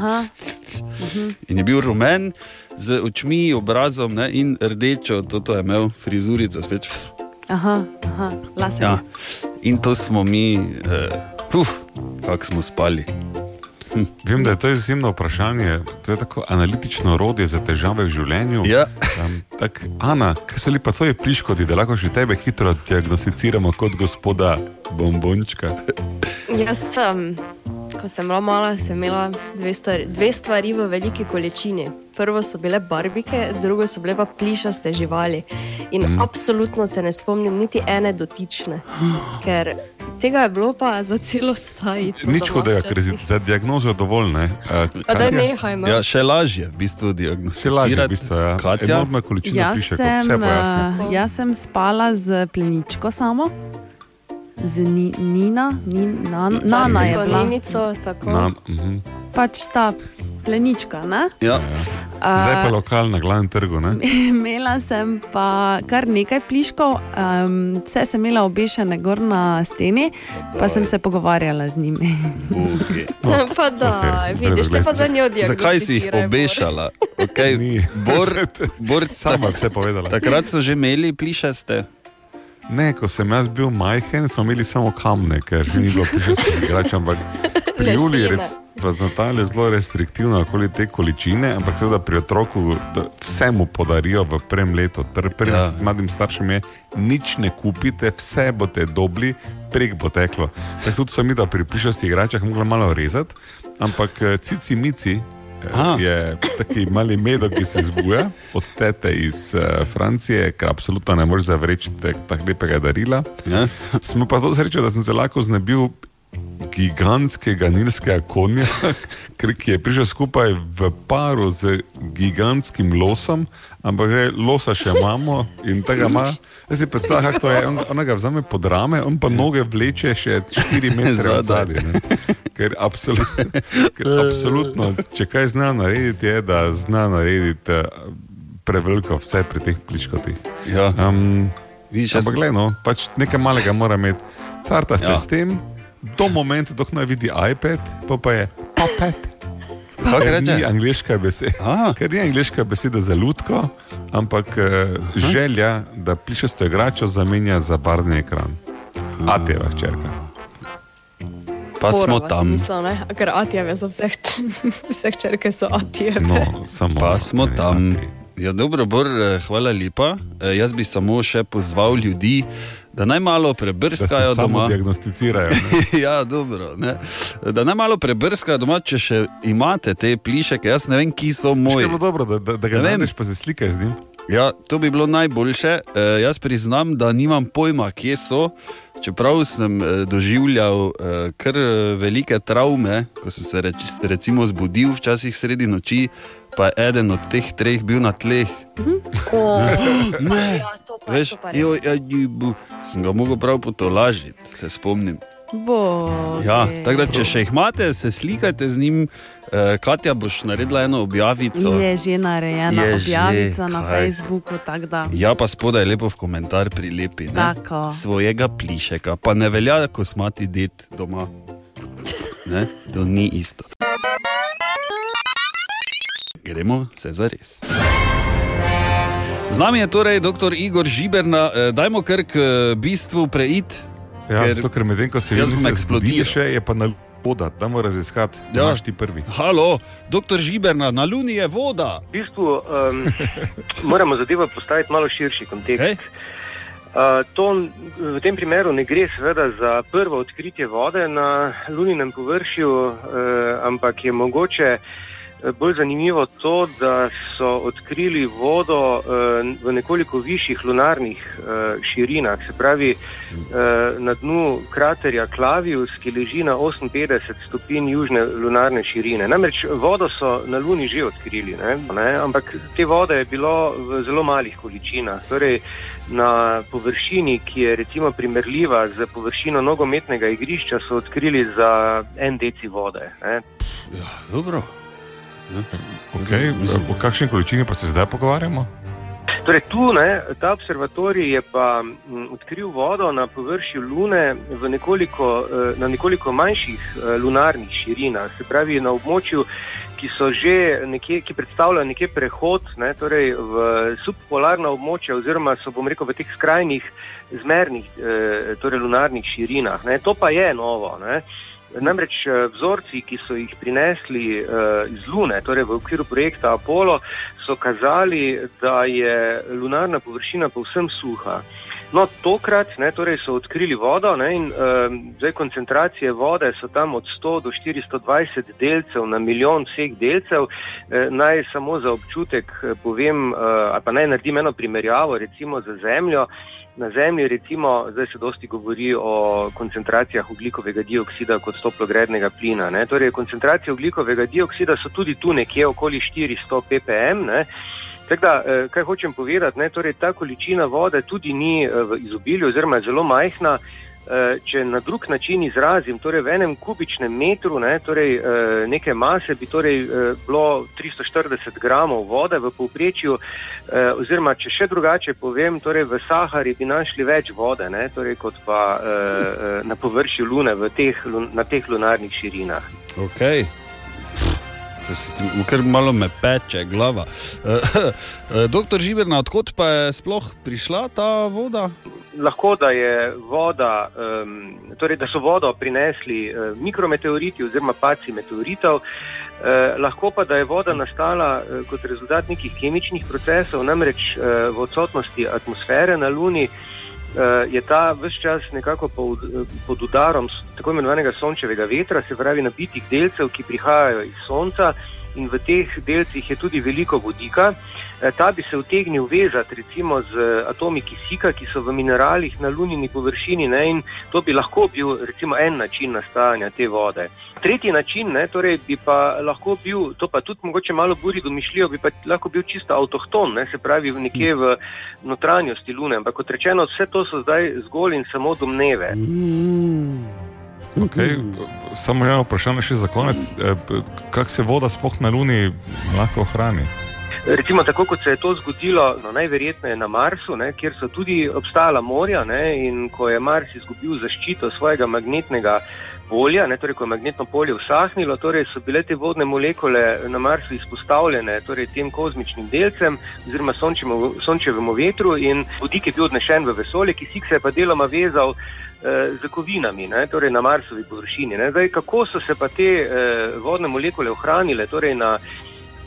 In je bil rumen, z očmi, obrazom ne? in rdečo, toto je imel frizurico spet. Aha, aha, lase. Ja. In to smo mi, uh, uf, kako smo spali. Hm. Vem, da je to izjemno vprašanje. To je tako analitično orodje za težave v življenju. Ja. Um, tak, Ana, kaj so li pa tvoji pliškoti, da lahko še tebe hitro diagnosticiramo kot gospoda bombončka? Jaz sem, ko sem bila mala, sem imela dve stvari, dve stvari v veliki količini. Prvo so bile barbike, drugo so bile pa plišaste živali. In mm. absolutno se ne spomnim niti ene dotične, ker tega je bilo pa za celo stajico. Nič hudega, ker je za diagnozo dovolj. Ne? Uh, Pa daj nehaj, no. Ja, še lažje v bistvu Še lažje, v diagnosticirati. bistvu, ja. Katja? Enormna količina Jaz plišek, sem, vse pojasni. uh, jaz sem spala z pleničko samo, z ni, Nina, nin, nan, Nana je bila. Koninico, tako. Na, mhm. Pač ta plenička. Ne? Ja. Zdaj pa A, lokal na glavnem trgu. Ne? Imela sem pa kar nekaj pliškov, um, vse sem imela obešene gor na steni, pa sem se pogovarjala z njimi. Okay. pa da, okej. vidiš, te pa za njo Zakaj si jih obešala? Okay. Bor, bor, Sama vse povedala. Takrat so že imeli plišaste. Ne, ko sem jaz bil majhen, smo imeli samo kamne, ker ni bilo prišljskih igrač, ampak pri Lesene. Juli je z Natalije zelo restriktivno okoli te količine, ampak seveda pri otroku da vse mu podarijo v prvem letu. Prvi Ja. ja. mladim staršem je, nič ne kupite, vse boste dobili, prek bo teklo. Tako tudi so mi, da pri prišljskih igračah mogli malo rezati, ampak eh, cici mici. Aha. eh, Je taki mali medok, ki se zbuja od tete iz uh, Francije, ker absolutno ne moreš zavreči tako lepega darila. Ja. Smo pa to srečo, da sem se lahko znebil gigantskega nilskega konja, ki je prišel skupaj v paru z gigantskim losom, ampak že losa še imamo in tega ima. Jaz si predstavljam, kako je. On, on ga vzame pod rame, on pa noge vleče še 4 metre Zadaj. Ker, absolut, ker absolutno, če kaj zna narediti, je, da zna narediti eh, preveliko vse pri teh pliškotih. Ja. Um, Vidiš, jaz- ampak gledaj, no, pač nekaj malega mora imeti. Carta se ja. s tem, do momentu, dok ne vidi iPad, pa, pa je papet. Ker? Ni angliška beseda, ker ni angliška beseda za ljudko, ampak uh, želja, da plišasto igračo zamenja za barvni ekran. Atjeva hčerka. Pa smo Borova si tam. Mislila, ne? Ker Atijeve so vse, vse črke so Atijeve. No, samo. Pa smo tam. Ja, dobro, Bor, eh, hvala lepa. Eh, Jaz bi samo še pozval ljudi, da naj malo Da prebrskajo samo doma. diagnosticirajo. ja, dobro. Ne? Da naj malo prebrskajo doma, če še imate te plišeke. Jaz ne vem, ki so Veš, moji. je bilo dobro, da, da, da ga Ne najdeš, pa se slikaš z njim. Ja, to bi bilo najboljše. E, jaz priznam, da nimam pojma, kje so. Čeprav sem e, doživljal e, kar e, velike travme, ko sem se reč, recimo zbudil včasih sredi noči, pa je eden od teh treh bil na tleh. Ne, veš, jo, ja, jibu. sem ga mogel prav potolažiti, se spomnim. Bog. Ja, tako da, če še jih imate, se slikajte z njim. E, Katja, boš naredila eno objavico. Je že narejena Je objavica že, na kaj. Facebooku. Ja, pa spodaj lepo v komentar prilepi. Svojega plišeka, pa ne velja, ko smati det doma. Ne? To ni isto. Gremo se za res. Z nami je torej dr. Igor Žiberna, Eh, dajmo kar k eh, bistvu preiti. Ja, zato, ker medtem ko se jaz vi bom niste zbudili eksplodiral. še, je pa na voda, da moramo raziskati, da Ja. imaš ti prvi. Halo, doktor Žiberna, na Luni je voda. V bistvu um, moramo zadevo postaviti malo širši kontekst. Okay. Uh, to n- v tem primeru ne gre seveda za prvo odkritje vode na luninem površju, uh, ampak je mogoče eh, bolj zanimivo to, da so odkrili vodo eh, v nekoliko višjih lunarnih eh, širinah, se pravi eh, na dnu kraterja Klavius, ki leži na 58 stopinj južne lunarne širine. Namreč vodo so na Luni že odkrili, ne? Ne? ampak te vode je bilo v zelo malih količinah. Torej, na površini, ki je recimo primerljiva z površino nogometnega igrišča, so odkrili za en deci vode. Ne? Ja, dobro. Okay. O kakšni količini pa se zdaj pogovarjamo? Torej, tu ne, ta observatorij je pa m, odkril vodo na površju Lune v nekoliko, eh, na nekoliko manjših eh, lunarnih širinah, se pravi na območju, ki so že nekje, ki predstavlja nekje prehod ne, torej v subpolarna območja oziroma so, bom rekel, v teh skrajnih zmernih, eh, torej lunarnih širinah. Ne. To pa je novo. Ne. Namreč eh, vzorci, ki so jih prinesli uh, iz Lune, torej v okviru projekta Apollo, so kazali, da je lunarna površina povsem suha. No, tokrat ne, torej so odkrili vodo ne, in um, zdaj koncentracije vode so tam od 100 do 420 delcev na milijon vseh delcev. E, naj samo za občutek eh, povem, uh, ali pa naj naredim eno primerjavo recimo za Zemljo. Na Zemlji recimo zdaj se dosti govori o koncentracijah ugljikovega dioksida kot toplogrednega plina. Ne. Torej, koncentracije ugljikovega dioksida so tudi tu nekje okoli 400 ppm. Ne. Tako da, eh, kaj hočem povedati, ne, torej, ta količina vode tudi ni eh, v izobilju oziroma je zelo majhna. Eh, Če na drug način izrazim, torej v enem kubičnem metru ne, torej, eh, neke mase bi torej eh, bilo 340 gramov vode v povprečju, oziroma če še drugače povem, torej v Sahari bi našli več vode ne, torej kot pa na površju Lune teh, na teh lunarnih širinah. Okay. Ker malo me peče glava. Doktor Žiberna, odkot pa je sploh prišla ta voda? Lahko da je voda, um, torej da so vodo prinesli uh, mikrometeoriti oziroma paci meteoritov, uh, lahko pa da je voda nastala uh, kot rezultat nekih kemičnih procesov, namreč uh, v odsotnosti atmosfere na Luni. Uh, je ta vse čas nekako pod, udarom tako imenovanega sončevega vetra, se pravi nabitih delcev, ki prihajajo iz Sonca, in v teh delcih je tudi veliko vodika. Eh, Ta bi se utegnil vezati recimo z eh, atomi kisika, ki so v mineralih na lunini površini ne, in to bi lahko bil recimo en način nastajanja te vode. Tretji način, ne, torej bi pa lahko bil, to pa tudi mogoče malo buri domišljijo, bi pa lahko bil čisto avtohton, ne, se pravi nekje v notranjosti lune, ampak kot rečeno, vse to so zdaj zgolj in samo domneve. Okay. Samo eno vprašanje še za konec. Eh, Kako se voda sploh na Luni lahko ohrani? Recimo tako, kot se je to zgodilo, no, najverjetneje na Marsu, ne, kjer so tudi obstajala morja ne, in ko je Mars izgubil zaščito svojega magnetnega polja, ne, torej ko je magnetno polje usahnilo, torej so bile te vodne molekule na Marsu izpostavljene torej tem kozmičnim delcem oziroma sončevemu, sončevemu vetru in vodik je bil odnešen v vesolje, kisik se je pa deloma vezal eh, z kovinami, ne, torej na Marsovi površini. Ne. Zdaj, kako so se pa te eh, vodne molekule ohranile torej na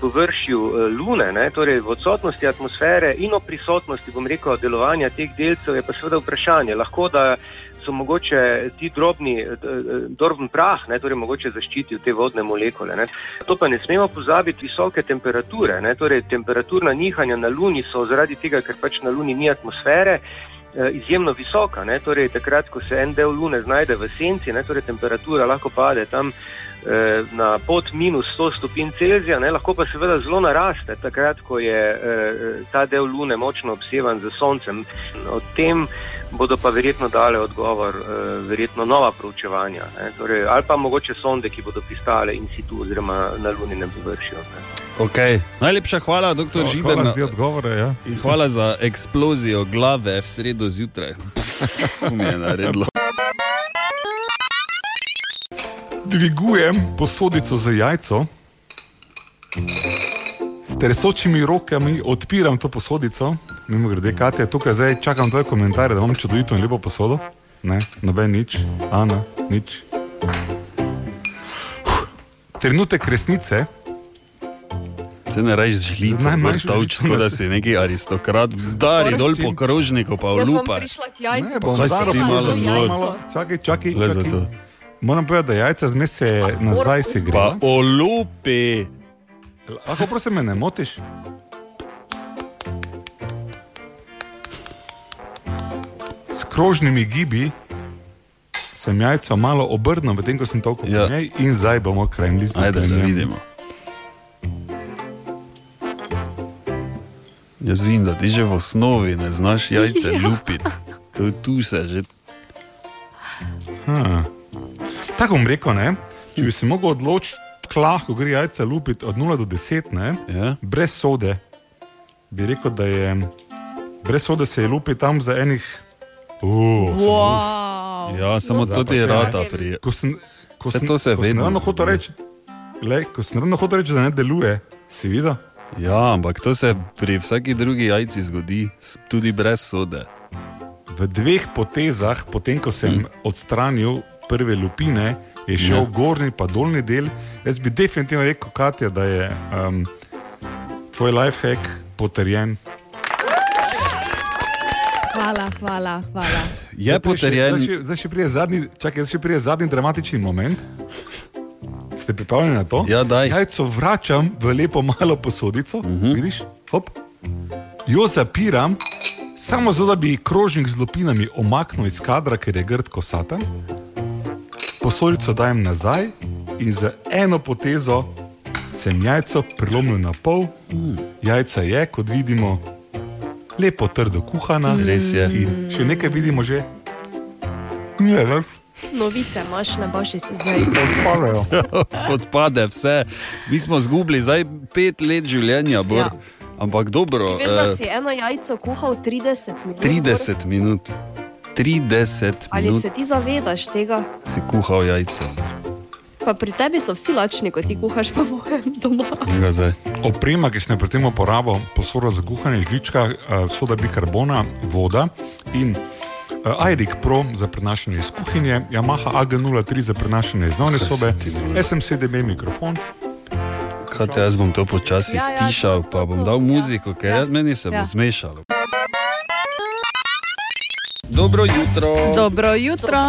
površju eh, Lune, ne, torej v odsotnosti atmosfere in o prisotnosti, bom rekel, delovanja teh delcev, je pa seveda vprašanje. Lahko da so mogoče ti drobni, eh, drobni prah, ne, torej mogoče zaščitijo te vodne molekule. Ne. To pa ne smemo pozabiti visoke temperature. Ne, torej temperaturna nihanja na Luni so zaradi tega, ker pač na Luni ni atmosfere. eh, Izjemno visoka, ne? torej takrat, ko se en del Lune znajde v senci, ne? torej temperatura lahko pade tam na pod minus 100 stopinj Celzija, ne? lahko pa seveda zelo naraste, takrat, ko je eh, ta del Lune močno obsevan z Soncem. O tem bodo pa verjetno dale odgovor, eh, verjetno nova proučevanja, ne? torej, ali pa mogoče sonde, ki bodo pristale in situ oziroma na Luninem površju. Okay. Najlepša hvala, doktor Hvala Žiberna. za te odgovore, ja. In hvala za eksplozijo glave v sredo zjutraj. To mi je naredilo. Dvigujem posodico za jajco, s tresočimi rokami odpiram to posodico. Mimo grede, Katja, tukaj zdaj čakam tvoje komentarje, da imam čudovito in lepo posodo. Ne, noben nič, Ana, nič. Uf. Trenutek resnice. Se ne reži vrtavč, žlico tako na da si neki aristokrat, vdari dol po krožniku, pa bom lupa. prišla k jajcu, Ne, pa bom Kaj si udaril ti malo malo- Čakaj, čakaj, čakaj. To. Moram povedati, da jajca zmes se nazaj se gre. Pa olupi. Lahko prosim, me ne motiš? S krožnimi gibi sem jajco malo obrnil, medtem ko sem toliko ja. po njej in zdaj bomo krenili z Ajde, da vidimo. Jaz vidim, da ti že v osnovi ne znaš jajce Ja. lupiti. To tu se že. Ha. Tako bom rekel, ne? če bi se mogel odločiti, lahko gre jajce lupiti od 0 do 10, ne? Ja. brez sode, bi rekel, da je brez sode se je lupi tam za enih. Uh, Wow. Ja, samo to ti je rata pri. Ko sem, ko sem, to se ko sem ravno hotel reči, le, ko sem ravno hotel reči, da ne deluje, si videl? Ja, ampak to se pri vsaki drugi jajci zgodi, tudi brez sode. V dveh potezah, potem ko sem hmm. odstranil prve lupine, je šel Ja. gornji in dolni del. Jaz bi definitivno rekel, Katja, da je um, tvoj lifehack potrjen. Hvala, hvala, hvala. Je Zdaj potrjen. Zdaj še, zdaj še prije zadnji, čakaj, zdaj še prije zadnji dramatični moment. Ste pripravljeni na to? Ja, daj. Jajco vračam v lepo malo posodico, uh Mhm. -huh. vidiš? Hop. Jo zapiram, samo zato, da bi krožnik z lupinami omaknil iz kadra, ker je grd kosaten. Posodico dajem nazaj in z eno potezo sem jajco prelomil na pol. Jajca je, kot vidimo, lepo trdo kuhana. Res je. In še nekaj vidimo že. Ne, ne. Novice imaš, ne boš si zdaj. Odpade vse. Mi smo zgubili zdaj pet let življenja, Bor. Ja. ampak dobro. Veš, da eh, si eno jajco kuhal 30 minut. 30 minut. 30 Ali minut se ti zavedaš tega? si kuhal jajca. Pa pri tebi so vsi lačni, ko ti kuhaš pa mojem doma. Oprema, ki sem jo pri tem uporabil, posoda za kuhanje žlička, eh, soda bikarbona, voda in uh, Airik Pro za prenašanje iz kuhinje, Yamaha AG03 za prenašanje iz dnevne sobe, SM7B mikrofon. Kaj te, jaz bom to počasi Ja, ja, stišal, pa bom dal muziko, ker ja. meni se bo Ja. zmešalo. Dobro jutro. Dobro jutro.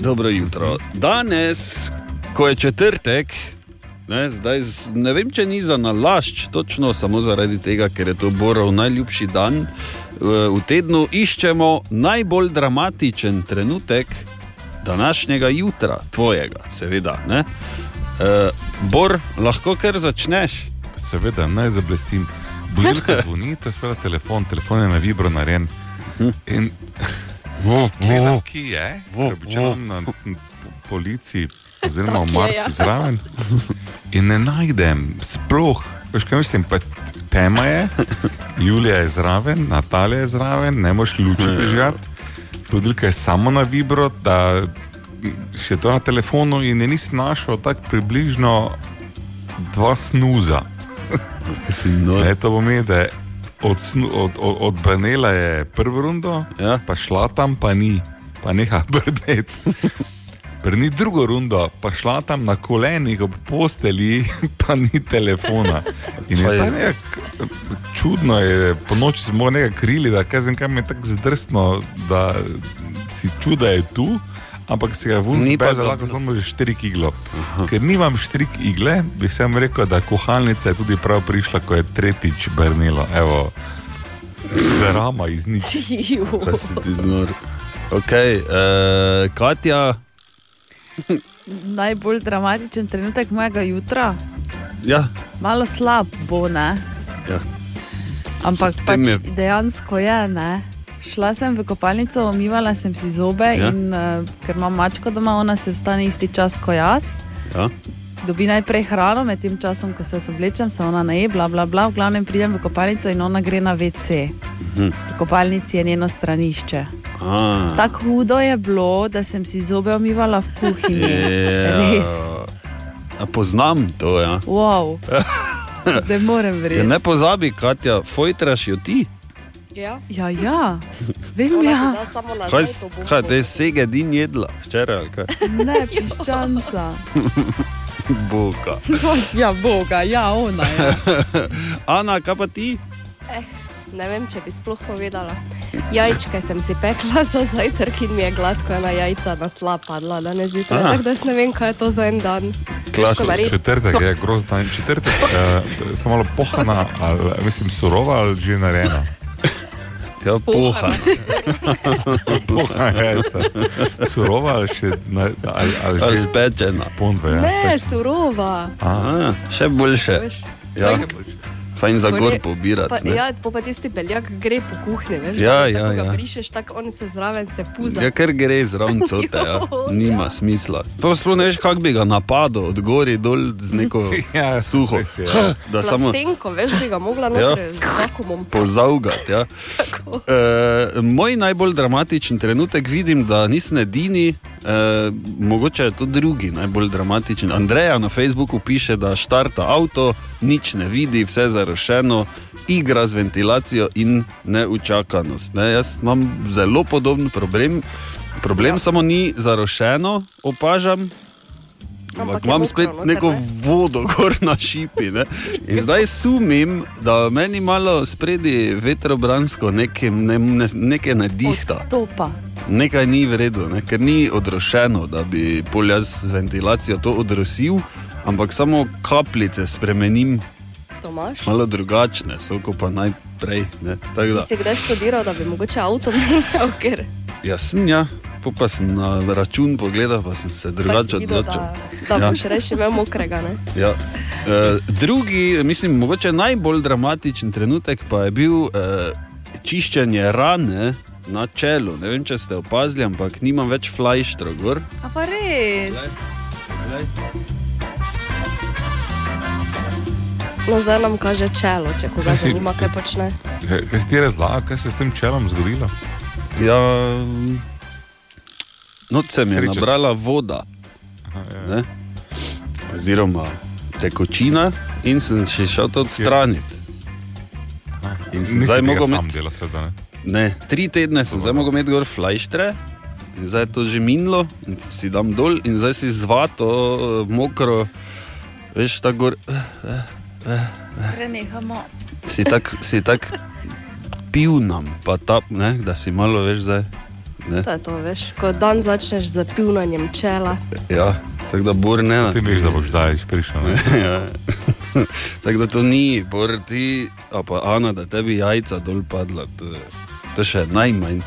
Dobro jutro. Danes, ko je četrtek, ne, zdaj, ne vem, če ni za nalašč, točno samo zaradi tega, ker je to Borov najljubši dan. eh, V tednu iščemo najbolj dramatičen trenutek današnjega jutra, tvojega, seveda. Ne? Uh, Bor, lahko kar začneš. Seveda, naj zablestim. Budilka zvoni, to je seveda telefon, telefon je na vibro narejen. In gledam, kje je, običajno na policiji, oziroma v marcu ja. zraven. In ne najdem, sploh, veš kaj mislim, pa tema je, Julija je zraven, Natalija je zraven, ne moš luči prižgati. Budilka je samo na vibro, da še to na telefonu in je nisem našel tako približno dva snuza. Ne, to pomeni, da je od, od, od, od Benela je prvo rundo, ja. pa šla tam, pa ni, pa neha brneti. Prni drugo rundo, pa šla tam na kolenih ob posteli, pa ni telefona. In je Kaj je? ta nek čudno, je, po noči smo nekaj krili, da kaj zem, kaj mi je tako zdrsno, da si čuda je tu. Ampak si ga vun zbežal, dobro. lahko samo že štrik iglo. Ker nimam štrik igle, bi sem rekel, da kuhalnica je tudi prav prišla, ko je tretjič brnilo. Evo, drama iz nič. Pa si ti nor. Okay, uh, Katja, Najbolj dramatičen trenutek mojega jutra. ja, Malo slab bo, ne? ja. Ampak pač je- dejansko je. Ne? Šla sem v kopalnico, umivala sem si zobe, Ja. ja. in, uh, ker imam mačko doma, ona se vstane isti čas kot jaz. ja. Dobi najprej hrano, med tem časom, ko se oblečem, se ona naje, bla, bla, bla. V glavnem pridem v kopalnico in ona gre na WC. Mhm. V kopalnici je njeno stranišče. A. Tako hudo je bilo, da sem si zobe umivala v kuhinji. Ja. Res. A poznam to. Ja. Wow. Ne morem Ja, verjeti. ne pozabi, Katja, fojtraš jo ti. Ja. Ja, ja. Vem, Ona ja. da samo Kaj, to bombo. kaj te sege din jedla, včeraj ali kaj? Ne, piščanca. Boga. ja, Boga, ja, ona je. Ana, kaj pa ti? Eh, ne vem, če bi sploh povedala. Jajčke sem si pekla za zajtrk in mi je gladko ena jajca na tla padla danes zjutraj. Ah. Tako da ne vem, kaj je to za en dan. Klasično. Četrtek je grozno dan. Četrtek je samo malo pohana, ali, mislim, surova ali že narejena. Ja, poha. poha jajca. Surova ali še na, ali, ali, Ali spečena. Spondve, ja, Ne, surova. A, še boljše. Ja. tako- Fajn za ko gor pobirati. Ja, po pa tisti beljak gre po kuhinji, veš. Ja, ja, tako ja. Ga brišeš tako, on se zraven se puza. Ja, ker gre zraven cote, ja. nima smisla. Sploh sploh ne veš, kako bi ga napadel, od gori dol z neko ja, suho. Da samo Plastenko, veš, bi ga mogla Ja. noter z vakumom. pozavgati. Ja. E, moj najbolj dramatičen trenutek vidim, da nisem edini, e, mogoče je to drugi najbolj dramatičen. Andreja na Facebooku piše, da štarta avto, nič ne vidi, vse zarošeno, igra z ventilacijo in neučakanost. Ne, jaz imam zelo podoben problem. Problem ja. samo ni zarošeno, opažam. Ampak imam mokro spet noter, neko ne? vodo gor na šipi. Ne? In zdaj sumim, da meni malo spredi vetrobransko nekaj ne, ne, nekaj ne dihta. Stopa. Nekaj ni v redu, ne? ker ni odrošeno, da bi pol jaz z ventilacijo to odrosil, ampak samo kapljice spremenim, Tomaš? malo drugačne, so kot pa najprej. si kdaj študiral, da bi mogoče avto menjal, ker Jaz sem ja, po pa sem na račun pogledal, pa sem se drugače odločil. da, da Ja. boš reši imel mokrega. Ne? Ja. E, drugi, mislim, mogoče najbolj dramatičen trenutek pa je bil e, čiščenje rane na čelu. Ne vem, če ste opazili, ampak nimam več flajštra gor. A pa res. No, zdaj nam kaže čelo, če koga Kaj si- zanima, kaj počne. Kaj kaj si ti razlagal, kaj se je s tem čelom zgodilo? Ja, noč se mi je Sreča nabrala voda, ne? oziroma tekočina, in sem še šel to odstraniti. In sem Nisi zdaj mogel imeti- delal, seveda, ne? Ne, tri tedne sem zdaj mogel imeti gor flajštre, in zdaj je to že minilo, in si dam dol, in zdaj si zvato, eh, mokro, veš, tako gor. eh, eh, eh, Prenehamo. Si tako tak pivnam, pa ta, ne, da si malo veš zdaj. Ne? To je to, veš, ko dan začneš z pivnanjem čela. Ja, tako da bor ne. Ti veš, da boš zdaj prišel. ne? ja. tako da to ni, bor ti, a pa Ana, da tebi jajca dol padla, to je, to je še najmanj.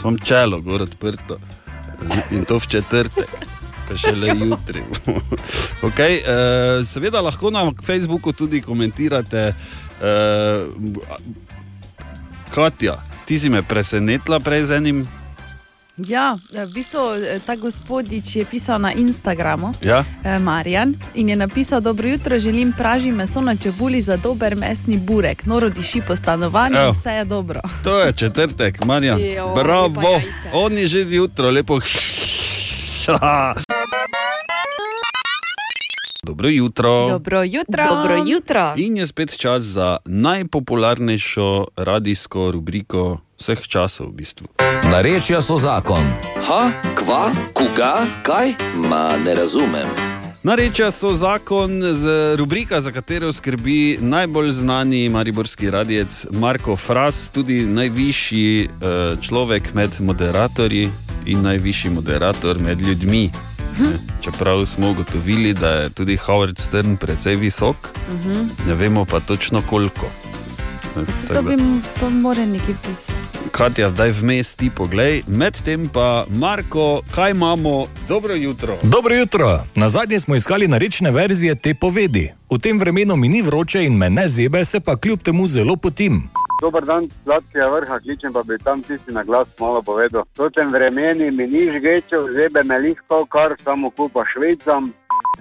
Sem čelo gor odprto in to v četrtek. Pa še le jutri. okay, uh, seveda lahko na Facebooku tudi komentirate. Uh, Katja, ti si me presenetila prej z enim. Ja, v bistvu eh, ta gospodič je pisal na Instagramu. Ja? eh, Marjan in je napisal: Dobro jutro, želim praži meso na čebuli za dober mesni burek. Noro diši po stanovanju, Evo. vse je dobro. To je četrtek, Marja. Joj, lepa Bravo, on je že jutro, lepo. Dobro jutro. Dobro jutro. Dobro jutro. In je spet čas za najpopularnejšo radijsko rubriko vseh časov, v bistvu. Narečja so zakon. Ha, kva, koga, kaj? Ma ne razumem. Narečja so zakon, z rubrika, za katero skrbi najbolj znani mariborski radijec Marko Fras, tudi najvišji eh, človek med moderatorji in najvišji moderator med ljudmi. Ne, Čeprav smo ugotovili, da je tudi Howard Stern precej visok, Mhm. ne vemo pa točno koliko. Ne, Se to, bi, to mora nekaj pisati. Katja, daj vmes ti poglej, medtem pa Marko, kaj imamo, dobro jutro. Dobro jutro. Na zadnje smo iskali narečne verzije te povedi. V tem vremenu mi ni vroče in me ne zebe, se pa kljub temu zelo potim. Dober dan, sladkega vrha, kličem pa bi tam tisti na glas malo povedal. V tem vremeni mi ni žgečev, zebe me lihko, kar samo kupa švicam.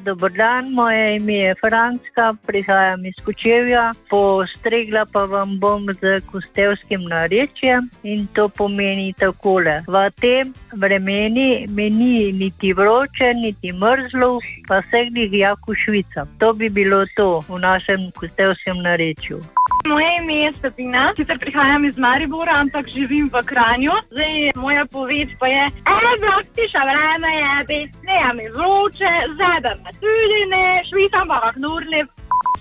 Dober dan, moje ime je Franska, prihajam iz Kočevja, postregla pa vam bom z kostevskim narečjem in to pomeni takole. V tem vremeni mi ni niti vroče, niti mrzlo, pa se glih jako švica. To bi bilo to v našem kostevskem narečju. Moje ime je Sabina, sicer prihajam iz Maribora, ampak živim v Kranju. Zdaj, moja poved pa je, eno, tiša vreme je, besneja mi vroče, zebe me tudi ne, švicam pa knurli.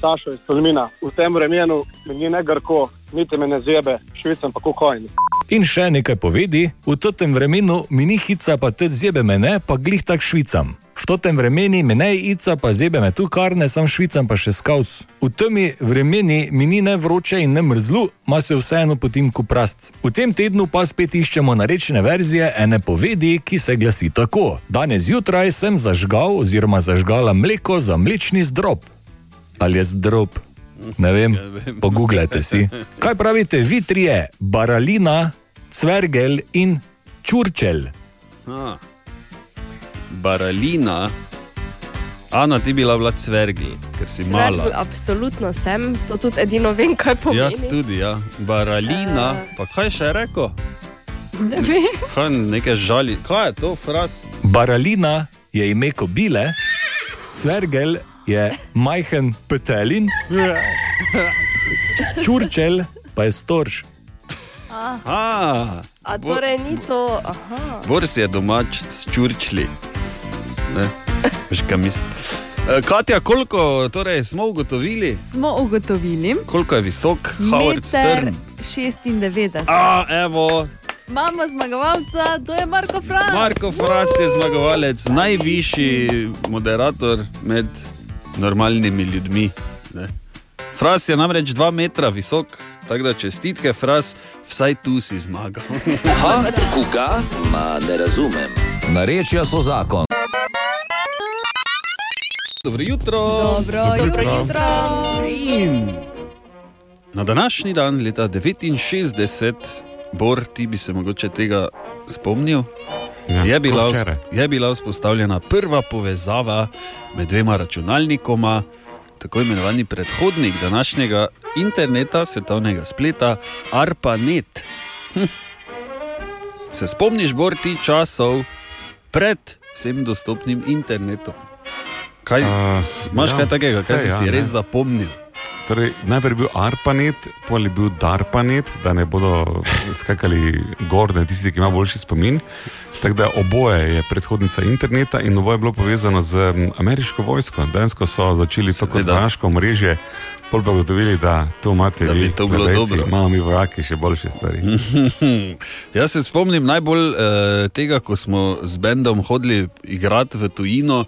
Sašo iz Tolmina. V tem vremenu mi ni ne grko, niti me ne zebe, švicam pa kokojni. In še nekaj povedi, v tem vremenu mi ni hica, pa tudi zebe me ne, pa glih tak švicam. V totem vremeni me ne ica, pa zebe me tu karne, sam švicam pa še skaus. V temi vremeni mi ni ne vroče in ne mrzlu, ma se vseeno potim kuprast. V tem tednu pa spet iščemo narečene verzije ene povedi, ki se glasi tako. Danes zjutraj sem zažgal oziroma zažgala mleko za mlečni zdrob. Ali je zdrob? Ne vem, pogooglajte si. Kaj pravite vi trije, Baralina, Cvergel in Čurčel? Baralina, Ana, ti bi bila bila cvergli, ker si Cvergl, mala. absolutno sem, to tudi edino vem, kaj pomeni. Jaz tudi, ja. Baralina, Eh. pa kaj še je rekel? Ne vem. Kaj nekaj žali, kaj je to, fras? Baralina je ime kobile, Cvergel je majhen petelin, Čurčel pa je storž. A, A, a torej ni to. Aha. Boris je domač s čurčli. Ne, veš kaj mislim. E, Katja, koliko torej, smo ugotovili, Smo ugotovili, koliko je visok Howard Stern? 96. A, evo, Imamo zmagovalca, to je Marko Franc. Marko Fras je zmagovalec, najvišji moderator med normalnimi ljudmi. Ne. Fras je namreč 2 metra visok, tako da čestitke, Fras, vsaj tu si zmagal. Ha, koga? Ma ne razumem. Narečja so zakon. Dobro jutro. Dobro, Dobro jutro. jutro. In na današnji dan, leta 69, Bor, ti bi se mogoče tega spomnil. Ja, je, bila, vz- je bila vzpostavljena prva povezava med dvema računalnikoma, tako imenovani predhodnik današnjega interneta, svetovnega spleta, ARPANET. Hm. Se spomniš, Bor, ti časov pred vsem dostopnim internetom? Kaj, uh, imaš ja, kaj takega, kaj saj si ja, si ne. res zapomnil? Torej, najprej je bil ARPANET, potem je bil DARPANET, da ne bodo skakali gor, da tisti, ki ima boljši spomin. Tako da oboje je predhodnica interneta in oboje je bilo povezano z ameriško vojsko. Dejansko so začeli to kot vojaško mreže, pol pa ugotovili, da tu imate Da vi, to bilo plebejci, dobro. Imamo mi vojaki še boljše stvari. Jaz se spomnim najbolj uh, tega, ko smo z bendom hodili igrati v tujino,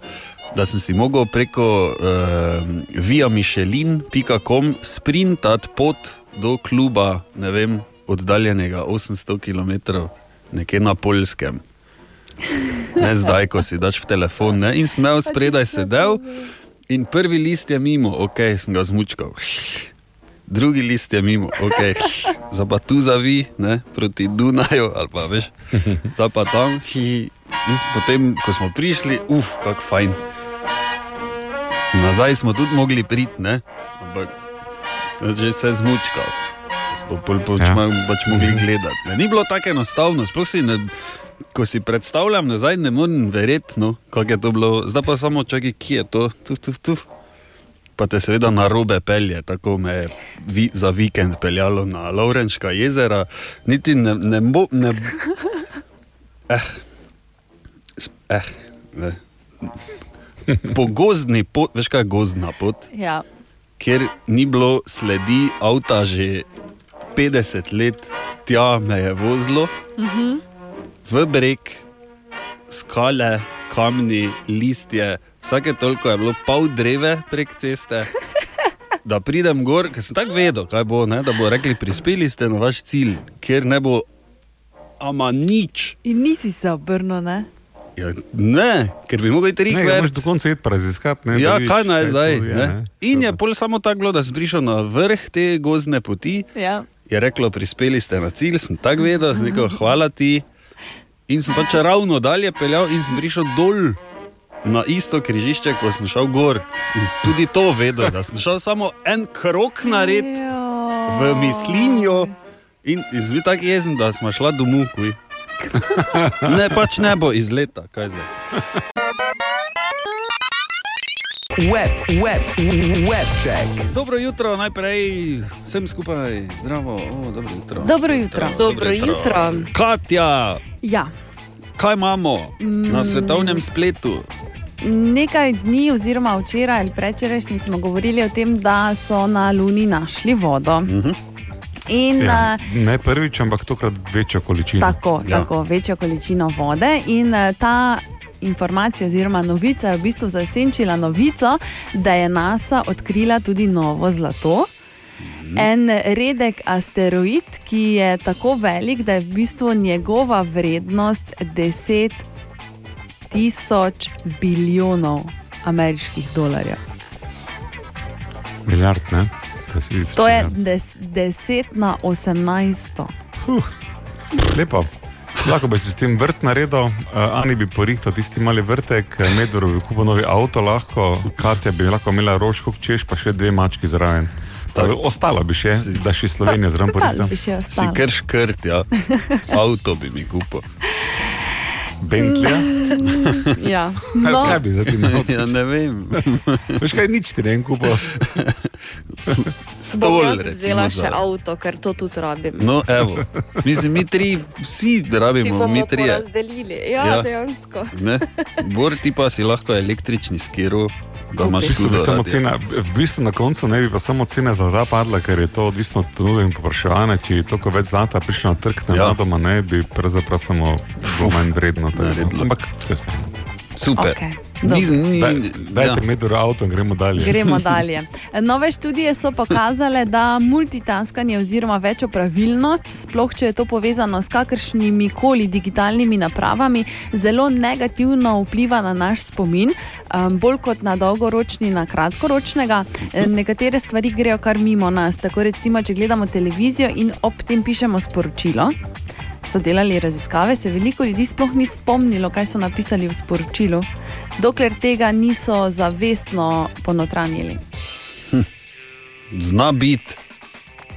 da sem si mogel preko uh, via Michelin.com sprintati pot do kluba, ne vem, oddaljenega 800 km, nekje na Polskem. Ne zdaj, ko si daš v telefon. Ne? In sem imel spredaj sedel, in prvi list je mimo, ok, sem ga zmučkal. Drugi list je mimo, ok, zdaj pa tu zavi, ne, proti Dunaju ali pa veš, zdaj pa tam. In potem, ko smo prišli, uf, kako fajn. Nazaj smo tudi mogli priti, ne, ampak že vse zmučkal. Smo pol pač, Ja. pač mogli gledati. Ne. Ni bilo tako enostavno, sploh si ne. Ko si predstavljam nazaj, ne morem verjeti, no, kako je to bilo. Zdaj pa samo čakaj, ki je to, tu, tu, tu. Pa te seveda na robe pelje, tako me je vi, za vikend peljalo na Laurenška jezera, niti ne, ne bo. Ne, eh, eh, ne. Po gozdni pot, veš kaj je gozdna pot, Ja. kjer ni bilo sledi avta že 50 let, tja me je vozilo Mhm. v breg, skale, kamni, listje, vsake toliko je bilo pol dreve prek ceste. Da pridem gor, ker sem tako vedel, kaj bo, ne, da bo rekli, prispeli ste na vaš cilj, kjer ne bo, ama nič. In nisi se obrnil, ne? Ja, ne, ker bi mogel iti Ne, ga več. moraš do konca iti pa raziskati. ne, Ja, vidiš, kaj naj to zdaj? je, Ne? In je pol samo tako bilo, da sem prišel na vrh te gozdne poti. Ja. Je reklo, prispeli ste na cilj, sem tako vedel, sem rekel, hvala ti. In sem pač ravno dalje peljal in sem prišel dol na isto križišče, ko sem šel gor. In tudi to vedel, da sem šel samo en krok nared v mislinjo. In, in sem bil tako jezen, da smo šla domov. kuj. Ne, pač ne bo iz leta, kaj zdaj. Web, web, web check. Dobro jutro, najprej vsem skupaj, zdravo, o, dobro jutro. Dobro jutro. Dobro jutro. Katja, Ja. kaj imamo Mm. na svetovnem spletu? Nekaj dni, oziroma včeraj ali predčerajšnjim, smo govorili o tem, da so na Luni našli vodo. Mhm. In, Ja, eh, ne prvič, ampak tokrat večjo količino. Tako, ja. tako, večjo količino vode. In eh, ta informacija oziroma novica je v bistvu zasenčila novico, da je NASA odkrila tudi novo zlato. En redek asteroid, ki je tako velik, da je v bistvu njegova vrednost 10 tisoč bilijonov ameriških dolarjev. Milijard, ne? To, si, To je des, 10 na 18. Huh. Lepo. Lahko bi si s tem vrt naredil, uh, Ani bi porihtal tisti mali vrtek, Medvor bi kupil novi avto, lahko, Katja bi lahko imela rožko češ, pa še dve mački zraven. Tak. Ostalo bi še, da še Slovenijo zraven še Si kar škrt, ja. Avto bi mi kupil. Bentleyja? ja. No. Kaj bi za ti imel? Ja, ne vem. Veš kaj, nič ti ne vem kupil. Bom vzela še avto, ker to tudi rabim. No, evo. Mislim, mi tri, vsi si rabimo, mi tri. porazdelili. Ja, Ja. ja. dejansko. Ne? Bor ti pa si lahko električni skiru, da V bistvu, cena, v bistvu na koncu ne bi pa samo cena zlata padla, ker je to odvisno od ponudbe in povpraševanja. Če je toliko več zlata prišlo na trg, ne Ja. ja. ne bi pravzaprav samo bilo manj vredno. Ampak vse se. Super. Okej, Ni, Daj, dajte ja. medor avto in gremo dalje. Gremo dalje. Nove študije so pokazale, da multitaskanje oziroma večopravilnost, sploh če je to povezano s kakršnimi koli digitalnimi napravami, zelo negativno vpliva na naš spomin, um, bolj kot na dolgoročni, na kratkoročnega. E, Nekatere stvari grejo kar mimo nas. Tako recimo, če gledamo televizijo in ob tem pišemo sporočilo. So delali raziskave, se veliko ljudi sploh ni spomnilo, kaj so napisali v sporočilu, dokler tega niso zavestno ponotranjili. Zna biti.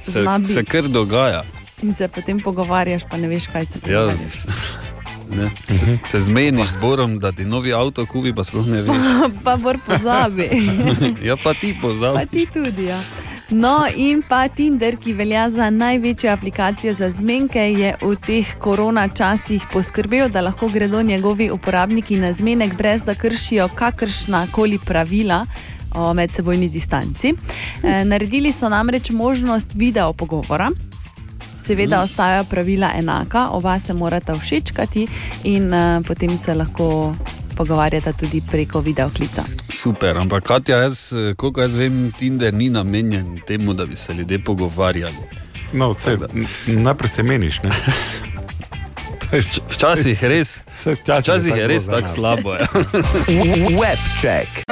Se, Zna bit. se kar dogaja. In se potem pogovarjaš, pa ne veš, kaj se Ja, pogovarjaš. s- ne, se, se zmeniš z Borom, da ti novi avto kupi, pa sploh ne veš. pa bor pozabi. Ja, pa ti pa pozabi. ti tudi. Ja. No, in pa Tinder, ki velja za največjo aplikacijo za zmenke, je v teh korona časih poskrbel, da lahko gredo njegovi uporabniki na zmenek, brez da kršijo kakršna koli pravila. O medsebojni distanci. E, naredili so namreč možnost video pogovora, seveda Mm. ostajajo pravila enaka, oba se morata všečkati in uh, potem se lahko pogovarjata tudi preko videoklica. Super, ampak Katja, jaz, eh, koliko jaz vem, Tinder ni namenjen temu, da bi se ljudje pogovarjali. No, vse, najprej se meniš. Ne? Včasih res, včasih, je res tako slabo. Ja. Webček.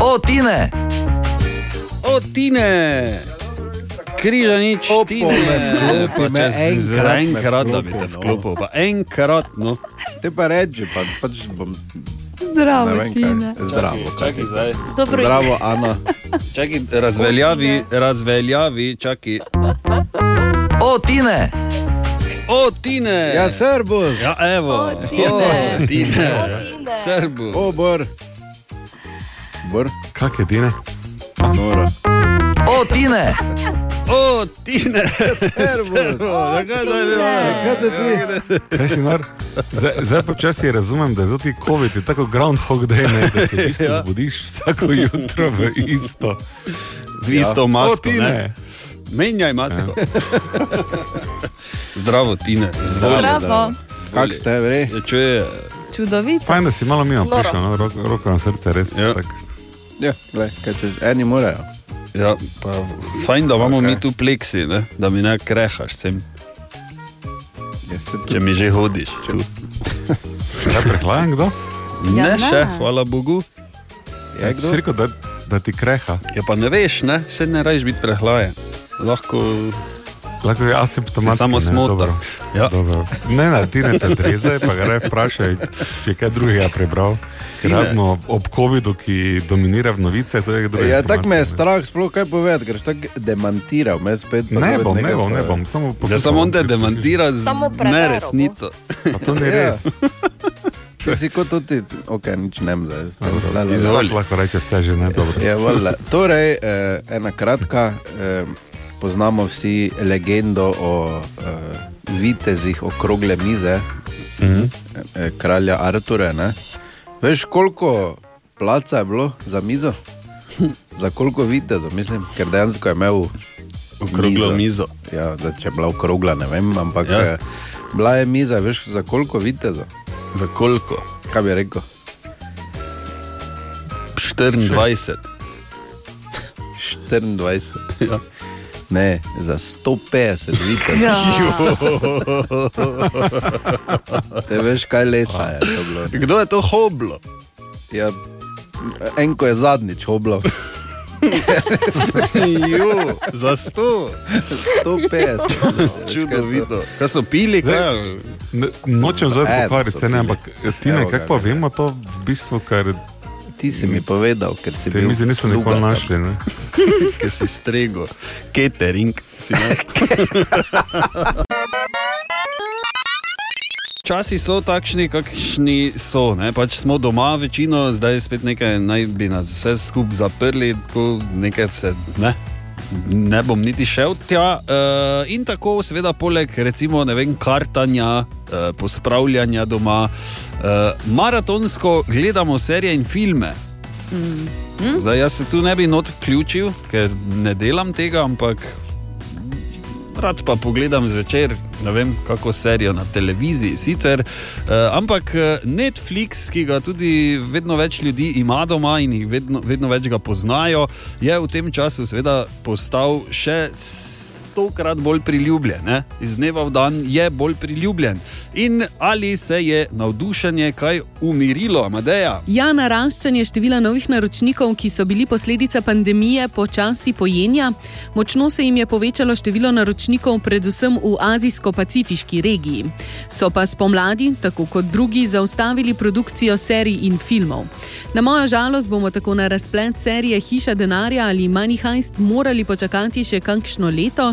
O, Tine! O, Tine! Križanič, Tine! me če si- enkrat enkrat, da bi vklopil, te no. vklopil, pa enkrat, no. Te pa reči, pa pač bom. Zdravo, ne vem, kaj. Tine. Zdravo, zdaj. Dobro Zdravo, Ana. Čakaj, razveljavi, razveljavi, čakaj. O, Tine! O, Tine! Ja, Srbus. Ja, evo. O, Tine. O, Tine. Srbus. O, Bor. Bor. Kak je Tine? Nora. O, Tine! O, Tine! Servus. O, Zakaj zdaj ne vem? Kaj te ti? Kaj si nor? Zdaj, zdaj počasi razumem, da je to ti COVID, je tako groundhog day, ne, da se v bistvu Ja. zbudiš vsako jutro v isto. V isto Ja. masko, O, Tine. ne? Menjaj masko. Zdravo, Tine. Zdravo. Zdravo. Kak ste, vre? Ja, čuje, Čudovito. Fajn, da si malo mimo Noro. prišel, no? roko, roko na srce, res. Ja. Tak. Ja, gled, kaj češ, eni morajo. Ja, pa fajn, da imamo Ok. okay. mi tu pleksi, ne? da mi ne krehaš sem. Se Če mi že hodiš. Tu. Ja, prehlajen kdo? Ne, Ja, ne. še, hvala Bogu. Ja, kdo? si rekel, da, da ti kreha. Ja, pa ne veš, ne? še ne rajš biti prehlajen. Lahko Lahko je asimptomatski. Si samo dobro. Ja. Dobro. Ne, ne, ti ne te dreze, pa ga ne vprašaj, če kaj drugega prebral. Ravno ob COVID-u, ki dominira v novice, to je kdo Ja, tako me je strah, sploh kaj povedati, ker si tako demantiral, me spet. Ne bom, ne bom, ne bom, samo Ja, samo on te demantira z neresnico. Pa to ni Ja. res. Ti si kot tudi, ok, nič ne vem zdaj. Izvoli. Lahko reče vse že ne dobro. Je, valjda. torej, eh, ena kratka, eh, poznamo vsi legendo o eh, vitezih okrogle mize, Mhm. eh, kralja Artura. Ne? Veš, koliko placa je bilo za mizo? Za koliko vitezov, mislim, ker dejansko je imel Okroglo mizo. Ja, da, če je bila okrogla, ne vem, ampak Ja. ja. Bila je miza, veš, za koliko viteza? Za koliko? Kaj bi rekel? 24. 24. Ja. Ne, za 150 vitez. Ja. Te veš, kaj lesa je to bilo. Kdo je to hoblo? Ja, enko je zadnjič hoblo. Jo, za 100. 150. Čudovito. Kaj so pili? Kaj? Ne, nočem zdaj Eh, pokvariti ampak Tine, Evo ga, kako pa ne. vemo to v bistvu, kar Ti si mi povedal, ker si te bil mi zdi, niso nikoli našli. Ne? Ker si strego. Catering. Si ne? Časi so takšni, kakšni so. Ne? Pač smo doma, večino, zdaj spet nekaj naj bi nas vse skupaj zaprli, tako nekaj se ne. Ne bom niti šel tja. Uh, in tako, seveda, poleg recimo, ne vem, kartanja, uh, pospravljanja doma, uh, maratonsko gledamo serije in filme. Mm. Zdaj, jaz se tu ne bi not vključil, ker ne delam tega, ampak rad pa pogledam zvečer, ne vem, kako serijo na televiziji. Sicer, uh, ampak eh, Netflix, ki ga tudi vedno več ljudi ima doma in vedno, vedno več ga poznajo, je v tem času seveda postal še stokrat bolj priljubljen. Ne? Iz dneva v dan je bolj priljubljen. In ali se je navdušenje kaj umirilo, Amadeja? Ja, naraščanje števila novih naročnikov, ki so bili posledica pandemije, počasi pojenja. Močno se jim je povečalo število naročnikov, predvsem v azijsko-pacifiški regiji. So pa spomladi, tako kot drugi, zaustavili produkcijo serij in filmov. Na mojo žalost bomo tako na razplet serije Hiša denarja ali Money Heist morali počakati še kakšno leto.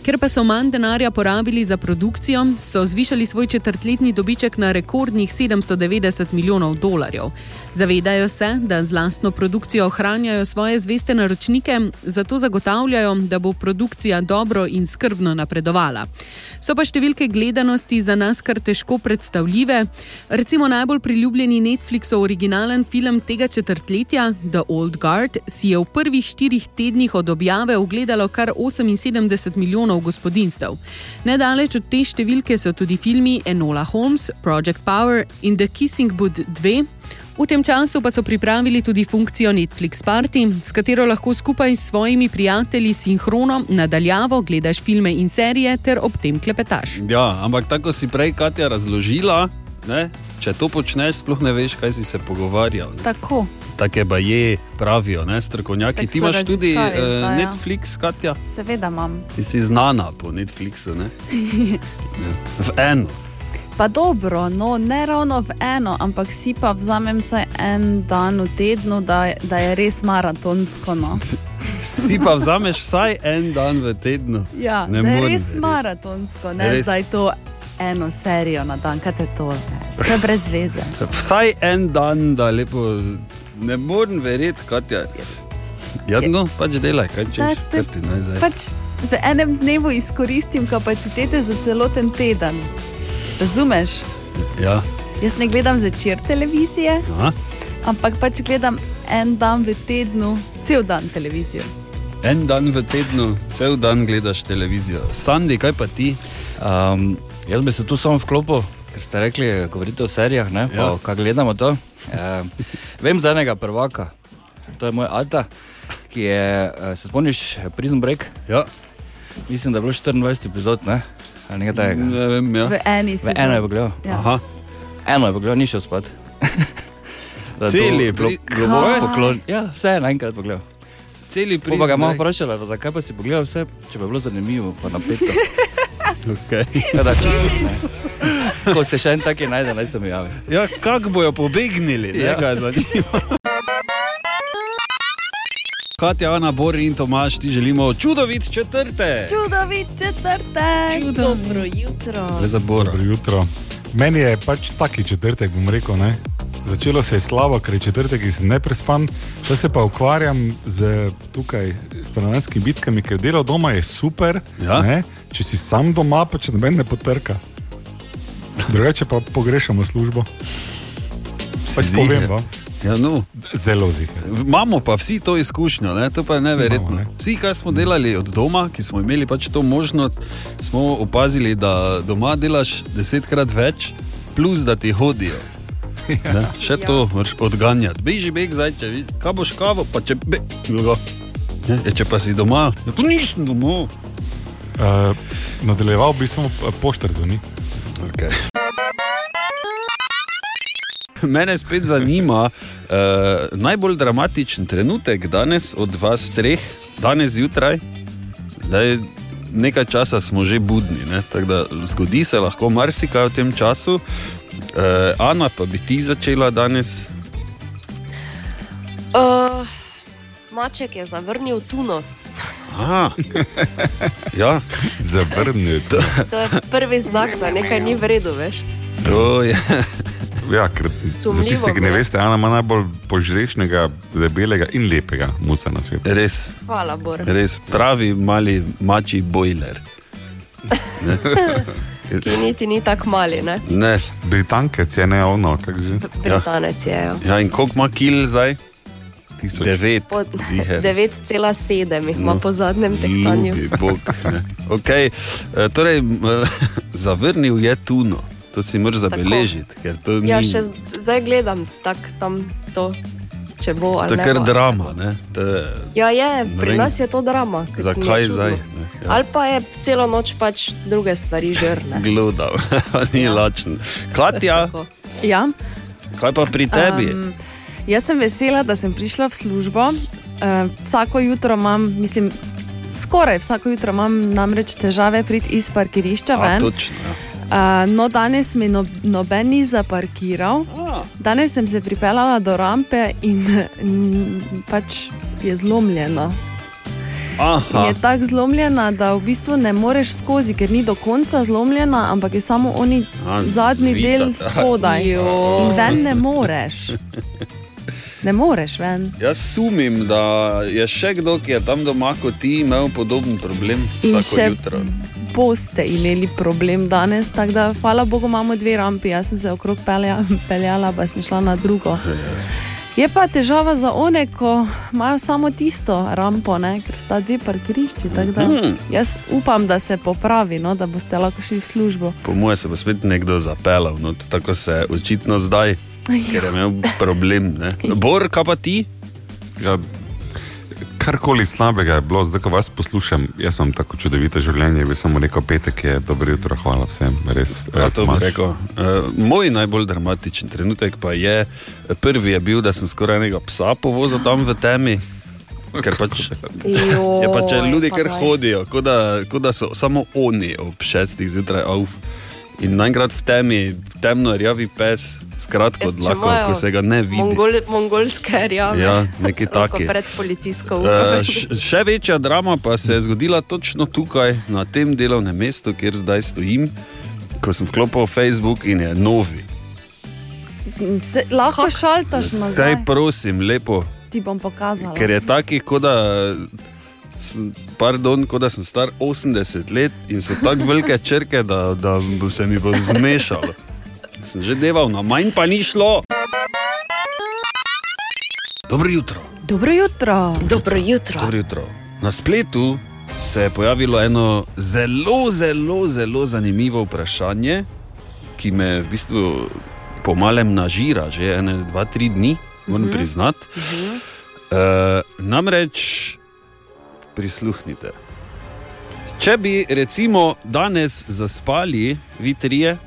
Ker pa so manj denarja porabili za produkcijo, so zvišali svoj četrtletni dobiček na rekordnih 790 milijonov dolarjev. Zavedajo se, da z lastno produkcijo ohranjajo svoje zveste naročnike, zato zagotavljajo, da bo produkcija dobro in skrbno napredovala. So pa številke gledanosti za nas kar težko predstavljive. Recimo najbolj priljubljeni Netflixov originalen film tega četrtletja, The Old Guard, si je v prvih štirih tednih od objave ogledalo kar 78 milijonov gospodinstv. Nedaleč od te številke so tudi filmi Enola Holmes, Project Power in The Kissing Booth 2. V tem času pa so pripravili tudi funkcijo Netflix Party, s katero lahko skupaj s svojimi prijatelji sinhrono nadaljavo gledaš filme in serije ter ob tem klepetaš. Ja, ampak tako si prej Katja razložila, ne? Če to počneš, sploh ne veš, kaj si se pogovarjal. Tako. Take pa je, pravijo ne? strokovnjaki. Tako Ti imaš tudi uh, zdaj, ja. Netflix, Katja. Seveda imam. Ti si znana po Netflixu, ne? Ja. v eno. Pa dobro, no, ne ravno v eno, ampak si pa vzamem vsaj en dan v tednu, da, da je res maratonsko. No. Si pa vzameš vsaj en dan v tednu. Ja, ne morem res maratonsko, ne Res. zdaj to eno serijo na dan, kaj te to je. To je brez veze. Vsaj en dan, da lepo. Ne morem verjeti, Katja. Ja, no, pač delaj, kaj Da, češ. te- Kaj ti naj zdaj? Pač v enem dnevu izkoristim kapacitete za celoten teden. Razumeš? Ja. Jaz ne gledam zvečer televizije, Aha. ampak pač gledam en dan v tednu, cel dan televizijo. En dan v tednu, cel dan gledaš televizijo. Sandi, kaj pa ti? Um, jaz bi se tu samo vklopil, ker ste rekli, govorite o serijah, ne, Ja. ja. kaj gledamo to. Um, vem za enega prvaka, to je moj Alta, ki je, eh, se spomniš, Prison Break? Ja. Mislim, da je bilo 24 epizod, ne? Ali nekaj takega. Ne vem, ja. V eni sezoni. eno je pogledal. Ja. Aha. Eno je pogledal, ni šel spat. Celi je bilo globoko Kaj? poklon. Ja, vse je naenkrat pogledal. Celi Pol Pa ga imamo vprašala, zakaj pa si pogledal vse, če bi bilo zanimivo, pa napeto. Okay. Teda, čisto, ne. Ko se še en taki najde, naj se mi javi. Ja, kako bojo pobegnili, Ja. nekaj zanima. Katja, Ana, Bor in Tomaš, ti želimo čudovit četrte. Čudovit četrtek, dobro jutro. Dobro jutro. Meni je pač taki četrtek, bom rekel. Ne? Začelo se je slabo, ker je četrtek in sem neprespan, zdaj se pa ukvarjam z tukaj stanovanjskimi bitkami, ker delo doma je super. Ja. Ne? Če si sam doma, pa če noben ne potrka. Drugače pa pogrešamo službo. Pač povem vam. Ja, no. Zelo zihar. Imamo pa vsi to izkušnjo, ne? to pa je neverjetno. Vsi, ki smo delali od doma, ki smo imeli pač to možnost, smo opazili, da doma delaš desetkrat več, plus da ti hodijo. Ne? Še to moraš odganjati. Beži, beg, zdaj, če vidiš, kaj boš kavo, pa če be, drugo. Ne, ja, če pa si doma, ja, pa nisem doma. Uh, nadaljeval bi samo poštar zvoni. Okay. Mene spet zanima uh, najbolj dramatičen trenutek danes od vas treh, danes zjutraj. Zdaj, nekaj časa smo že budni, ne? tako da zgodi se lahko marsikaj v tem času. Uh, Ana, pa bi ti začela danes? Uh, maček je zavrnil tuno. Aha. Ja, zavrnil. To je prvi znak, da nekaj ni v redu, veš. To je. Ja, ker za Sumljivo tiste, ki ne veste, Ana ima najbolj požrešnega, debelega in lepega muca na svetu. Res, Hvala, Bor. res pravi mali mači bojler. Ne? Ki niti ni tako mali, ne? Ne. Britanke, cene ono, kako že. Britanec je. jo. Ja, in koliko ima kil zdaj? Devet. Po- ziher. 9,7 jih ima No. po zadnjem ne. okay. eh, torej, zavrnil je tuno. To si moraš zabeležiti, ker to ni. Ja, še zdaj gledam tak, tam to, če bo ali to je ne. kar drama. Ne? To je, Ja, je, Ne pri nas je to drama. je zakaj zdaj? Ne? Ja. Ali pa je celo noč pač druge stvari žrne. Glodal, ni ja. lačen. Katja, Ja. kaj pa pri tebi? Um, jaz sem vesela, da sem prišla v službo. Uh, vsako jutro imam, mislim, skoraj vsako jutro imam namreč težave priti iz parkirišča A, ven. točno, ja. Uh, no, danes mi no, noben ni zaparkiral. Danes sem se pripeljala do rampe in mm, pač je zlomljena. Aha. je tako zlomljena, da v bistvu ne moreš skozi, ker ni do konca zlomljena, ampak je samo oni A, zadnji zvita del spodaj. In ven ne moreš. Ne moreš ven. Jaz sumim, da je še kdo, ki je tam doma kot ti, imel podoben problem In vsako jutro. boste imeli problem danes, tako da hvala Bogu imamo dve rampi. Jaz sem se okrog pelja, peljala, pa sem šla na drugo. Je pa težava za one, ko imajo samo tisto rampo, ne? ker sta dve parkirišči. da Mhm. Jaz upam, da se popravi, no? da boste lahko šli v službo. Po mojem se bo spet nekdo zapeljal, no, tako se očitno zdaj, ker je imel problem. Ne. Bor, kaj pa ti? Ja, karkoli slabega je bilo, zdaj ko vas poslušam, jaz sem tako čudovito življenje, bi samo rekel petek je dobro jutro, hvala vsem, res. Ja, rad to imaš. rekel. Uh, moj najbolj dramatičen trenutek pa je, prvi je bil, da sem skoraj enega psa povozil tam v temi. Ker pač, je pa če Joj, ljudje pa kar daj. hodijo, kot da, kot da so samo oni ob šestih zjutraj. Auf. In naenkrat v temi, temno rjavi pes, s kratko Če dlako, imajo ko se ga ne vidi. Mongol, mongolske rjave. Ja, nekaj taki. Pred policijsko Uh, upravo. še večja drama pa se je zgodila točno tukaj, na tem delovnem mestu, kjer zdaj stojim, ko sem vklopil Facebook in je novi. Se, lahko šaltaš nazaj. Saj prosim, lepo, Ti bom pokazala. ker je taki, kot da, sem- pardon, kot da sem star 80 let in so tako velike črke, da, da se mi bo zmešalo. Sem že deval, na manj pa ni šlo. Dobro jutro. Dobro jutro. Dobro jutro. Dobro jutro. Na spletu se je pojavilo eno zelo, zelo, zelo zanimivo vprašanje, ki me v bistvu po malem nažira, že ene, dva, tri dni, moram Mhm. priznati. Uh, namreč, prisluhnite. Če bi recimo danes zaspali, vi trije,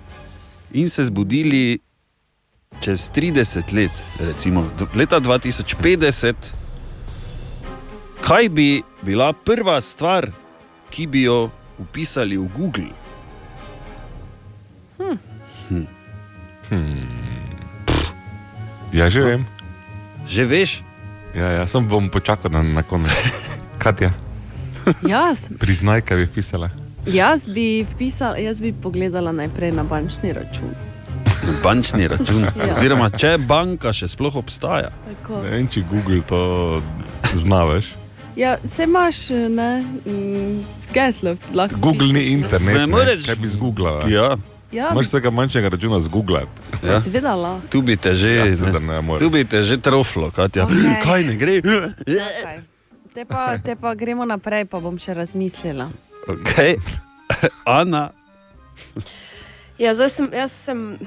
in se zbudili čez 30 let, recimo do leta 2050, kaj bi bila prva stvar, ki bi jo upisali v Google? Hm. Hm. Ja, že vem. Že veš? Ja, ja, sem bom počakal na, na konec. Katja, Jaz, priznaj, kaj bi pisala. Jaz bi vpisala, jaz bi pogledala najprej na bančni račun. Na bančni račun. Ja. Oziroma, če banka še sploh obstaja. Tako. Ne vem, če Google to znaš. Ja, se imaš, ne, mm, geslo, lahko. Google ni pišeš, ne. internet. Ne moreš- Kaj bi zgooglala? Ja. Ja. Moraš vsega manjšega računa zgooglati. Ja. Seveda lahko. Tu bi te že, Ja, seveda ne, ne tu bi te že troflo, Katja. Okej. Kaj ne gre? Okay. Te, pa, te pa gremo naprej, pa bom še razmislila. Okay. Ana, Ja, zdaj sem, jaz sem,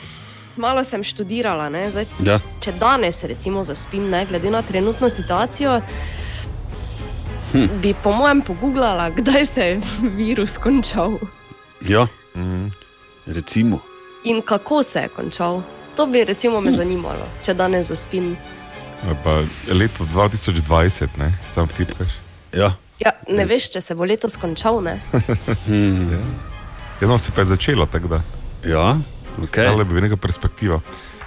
malo sem študirala. Ne, zdaj, Ja. Če danes recimo zaspim, ne, glede na trenutno situacijo, Hm. bi po mojem pogooglala, kdaj se je virus končal ja. recimo. in kako se je končal. To bi recimo me zanimalo, če danes zaspim. Pa leto 2020, ne, sam tipkaš. Ja. Ja, ne veš, če se bo letos končal. Ne? Hmm. Jedno se pa je začelo, tako da. Ja, okay. Ali bi bil neka perspektiva.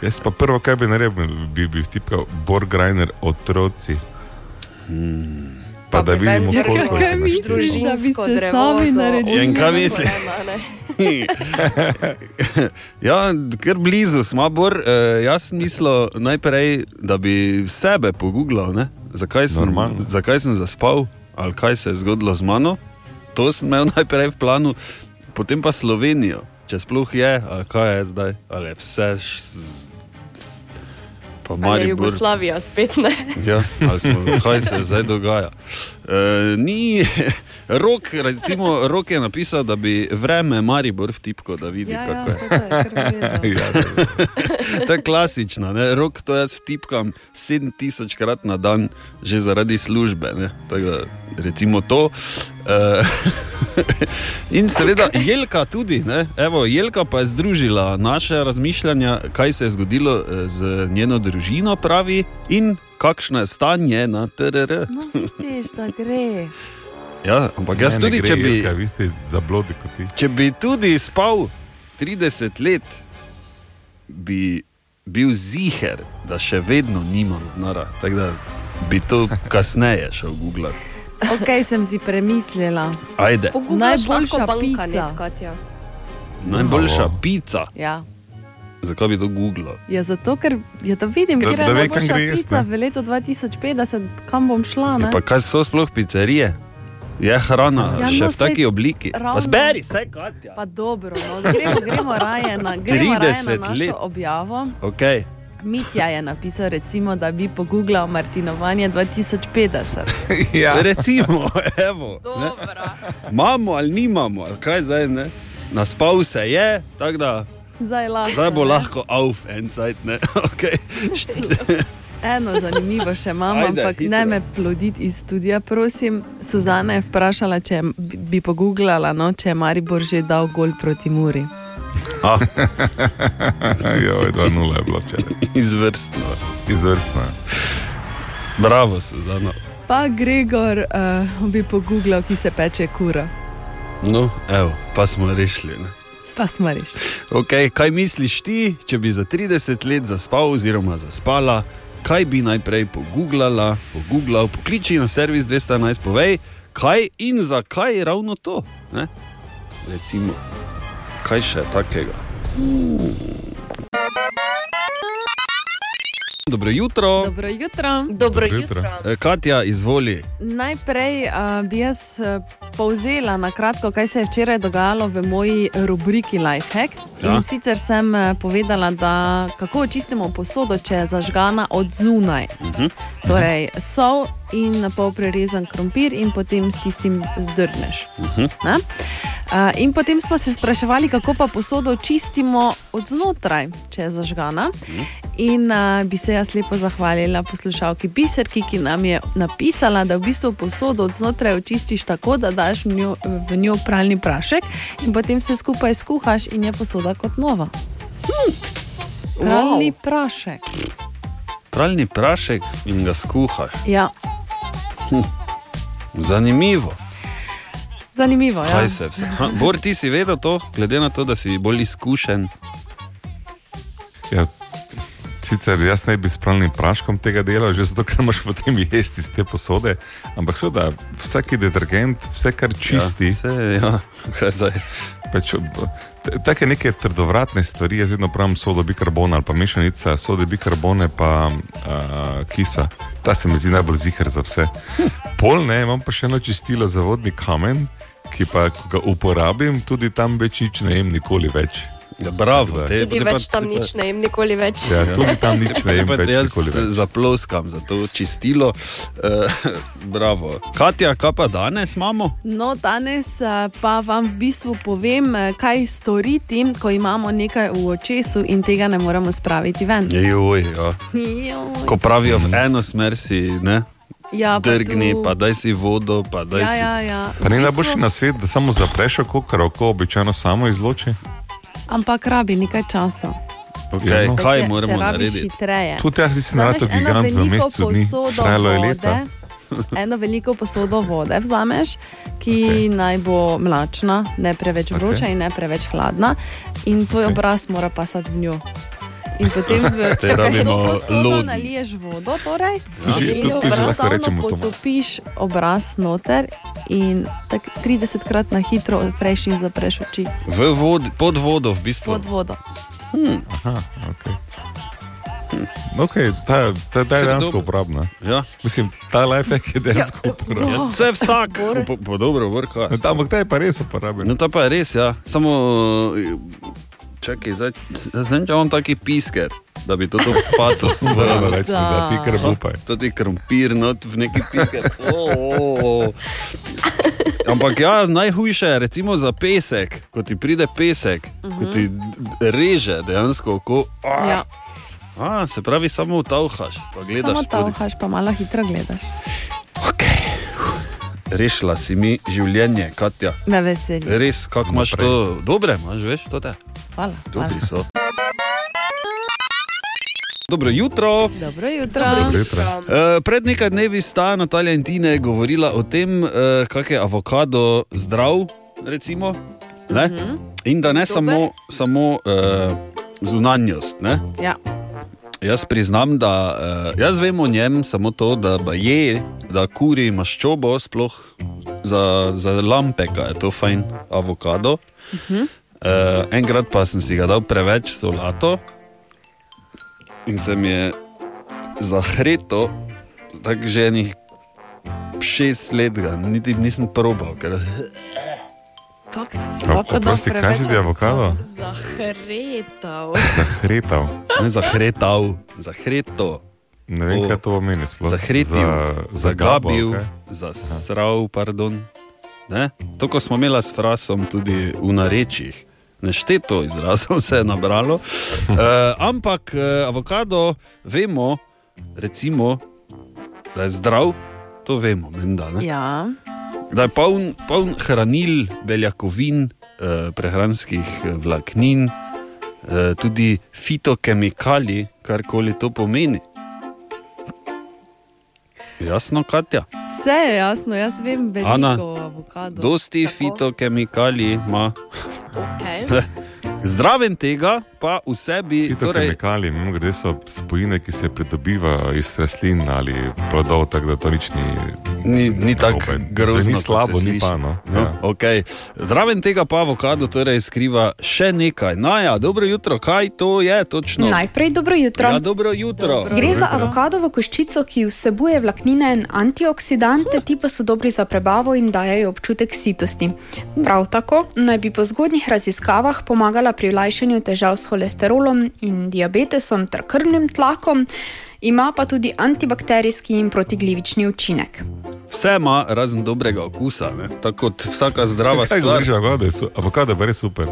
Jaz pa prvo, kaj bi naredil, bi, bi vtipkal Borgrajner otroci. Hmm. Pa da vidimo, Ja, koliko je misliš, naštelo. da bi Družinsko drevo? Ja, in kaj misli? ja, kar blizu smo, Bor. Uh, jaz sem mislil najprej, da bi sebe pogooglal, ne? zakaj sem, zakaj sem zaspal ali kaj se je zgodilo z mano. To sem imel najprej v planu, potem pa Slovenijo, če sploh je, ali kaj je zdaj, ali je vse. z- Pa Ali je. Jugoslavija spet ne. Ja, ali smo, kaj se zdaj dogaja. E, ni, rok, recimo, rok je napisal, da bi vreme Maribor vtipko, da vidi, Ja, ja, kako je. to je. Ja, to je klasično, ne? rok to jaz vtipkam 7000 krat na dan, že zaradi službe. ne. Tako Da, recimo to. E, in seveda Jelka tudi, ne? Evo, Jelka pa je združila naše razmišljanja, kaj se je zgodilo eh, z njeno družino, pravi, in kakšno je stanje na TRR. No, vidiš, da gre. Ja, ampak jaz Ne, ne tudi, gre, če bi, Jelka, vi ste zablodi kot ti. če bi tudi spal 30 let, bi bil ziger, da še vedno nimam denara. Tako da bi to kasneje šel Google. Ok, sem si premislila. Ajde, Najboljša pica. najboljša pica. Ja. Zakaj bi to Google? Ja, zato, ker ja, da vidim, je da kam najboljša gre pica ne. v letu 2050, kam bom šla. Ne? Pa kaj so sploh pizzerije? Je hrana, Ja, še no, v taki obliki. ravno- zberi, saj Katja. Pa dobro, no, gremo, gremo raje na, gremo raje na 30 našo let. objavo. Okay. Mitja je napisal, recimo, da bi pogooglal Martinovanje 2050. Ja. Recimo, evo. Imamo ali nimamo, ali kaj zdaj ne. Naspal se je, tako da Zdaj, lahko, zdaj bo ne. lahko auf en cajt. ne. Okay. Eno zanimivo še imam, Ajde, ampak hitro. ne me ploditi iz studia, prosim. Suzana je vprašala, če bi- bi pogooglala, no, če je Maribor že dal gol proti Muri. Ah. Joj, 2-0 je bilo včeraj. Izvrstno. Izvrstno. Bravo, Suzana. Pa Gregor uh, bi pogooglal, ki se peče kura. No, evo, pa smo rešili. Ne. Pa smo rešili. Okay, kaj misliš ti, če bi za 30 let zaspal oziroma zaspala? Kaj bi najprej pogooglala, pogooglal, pokliči na servis 211, povej, kaj in zakaj ravno to. Ne? Recimo, kaj še takega. Dobro jutro. Dobro jutro. Dobro jutro. Eh, Katja, izvoli. Najprej uh, bi jaz uh, povzela na kratko, kaj se je včeraj dogajalo v moji rubriki Lifehack. Ja. In sicer sem uh, povedala, da kako očistimo posodo, če je zažgana od zunaj. Mhm. Torej, sol in na pol prerezan krompir, in potem s tistim zdrneš. Mhm. Ne? Uh, in potem smo se spraševali, kako pa posodo čistimo od znotraj, če je zažgana. In uh, bi se jaz lepo zahvalila poslušalki Biserki, ki nam je napisala, da v bistvu posodo od znotraj očistiš tako, da daš v njo, v njo pralni prašek in potem vse skupaj skuhaš in je posoda kot nova. Hm. Pralni wow. prašek. Pralni prašek in ga skuhaš. Ja, Hm. Zanimivo. zanimivo. Ja. Kaj se vse? Ha, Bor, ti si vedel to, glede na to, da si bolj izkušen. Ja, sicer jaz ne bi s pravnim praškom tega delal, že zato, ker moš potem jesti iz te posode. Ampak seveda, vsak detergent, vse kar čisti. Ja, vse, ja. Kaj zdaj? Pač, Take neke trdovratne stvari, jaz vedno pravim sodo bikarbona ali pa mešanica sode bikarbone pa uh, kisa. Ta se mi zdi najbolj ziger za vse. Pol ne, imam pa še eno čistilo za vodni kamen, ki pa, ga uporabim, tudi tam več nič ne jem, nikoli več. Ja, bravo, te, Tudi več tam nič ne jem, nikoli več. Ja, tudi tam nič ne jem Pa več, jaz nikoli več. Zaploskam za to čistilo. Uh, bravo. Katja, kaj pa danes imamo? No, danes eh, pa vam v bistvu povem, eh, kaj storiti, ko imamo nekaj v očesu in tega ne moremo spraviti ven. Joj, ja. Joj. Ko pravijo v eno smer si, ne? Ja, pa Drgni, tu- pa daj si vodo, pa daj Ja, si. ja, ja. Pa ni bistvu- najboljši na svet, da samo zapreš oko, ker oko običajno samo izloči. Ampak rabi nekaj časa. Okay, Ja, no. kaj Če- moramo če narediti? Hitreje. Tudi jaz Vzameš naredil gigant v veliko mesecu dni, posodo trajalo je vode, leta. Eno veliko posodo vode vzameš, ki okay. naj bo mlačna, ne preveč vroča okay. in ne preveč hladna, in tvoj okay. obraz mora pasati v njo. In potem, v, Te rabimo posodo lodni. naliješ vodo, torej, to- to že lahko enostavno rečemo to. potopiš obraz noter in tako 30 krat na hitro odpreš in zapreš oči V vod, pod vodo, v bistvu. pod vodo. Hmm. Aha, ok. Okay, ta, ta, ta je dejansko uporabna. Ja. Mislim, ta lifehack je dejansko Ja, uporaben. vse vsak, po, po dobro, vrka. Ampak ta je pa res uporaben. No, ta pa je res, ja. Samo, čakaj, zdaj, zdaj če imam taki pisker, da bi to to paco Moramo reči, da ti kar bupaj. To ti krompir, not v neki piker. Oh, oh, oh. Ampak ja, najhujše je recimo za pesek, ko ti pride pesek, uh -huh. ko ti d- reže dejansko oko. Ah. Ja. A, se pravi, samo tauhaš, pa gledaš Samo tauhaš, pa malo hitro gledaš. Rešila si mi življenje, Katja. Me veseli. Res, kako imaš to, dobre imaš, veš, to te. Hvala. Dobri hvala. so. Dobro jutro. Dobro jutro. Dobro jutro. Uh, pred nekaj dnevi sta Natalija in Tine govorila o tem, uh, kak je avokado zdrav, recimo, ne? Mhm. in da ne samo, samo uh, zunanjost. Ne? Ja. Jaz priznam, da uh, jaz vem o njem samo to, da je, da kuri maščobo, sploh za, za lampeka je to fajn avokado. Mhm. Uh, enkrat pa sem si ga dal preveč solato in se mi je zahreto, tako že enih šest let, ga, niti nisem probal. Ker... Kako si si Kako, lahko dal oprosti, kaj si ti avokado? Zahretav. Zahretav. Ne zahretal, zahreto. Ne vem, O, kaj to pomeni sploh. Zahretil, Za- zagabil, kaj? zasral, pardon. Ne? To, ko smo imeli s frasom tudi v narečjih, nešteto izrazov se je nabralo. Uh, ampak uh, avokado vemo, recimo, da je zdrav, to vemo, menda. Ne? Ja. Da je poln, poln hranil, beljakovin, eh, prehranskih eh, vlaknin, eh, tudi fitokemikali, karkoli to pomeni. Jasno, Katja. Vse je jasno, jaz vem veliko Ana, o avokadu. Dosti fitokemikali ima. Okay. Zraven tega pa v sebi. Torej, Kemikali, mimo grede so spojine, ki se pridobivajo iz rastlin ali plodov, tako da to nič ni. Ni, ni tako grozno. Ni slabo, ni pa. No. No, Ja. okay. Zraven tega pa avokado torej skriva še nekaj. Naja, dobro jutro, kaj to je točno? Najprej dobro jutro. Ja, dobro jutro. Gre za avokadovo koščico, ki vsebuje vlaknine in antioksidante, ti pa so dobri za prebavo in dajo občutek sitosti. Prav tako naj bi po zgodnjih raziskavah pomagala pri lajšanju težav s holesterolom in diabetesom ter krvnim tlakom, ima pa tudi antibakterijski in protiglivični učinek. Vse ima razen dobrega okusa, ne? tako kot vsaka zdrava Kaj stvar. govoriš, avokado je, su- avokado je pa res super.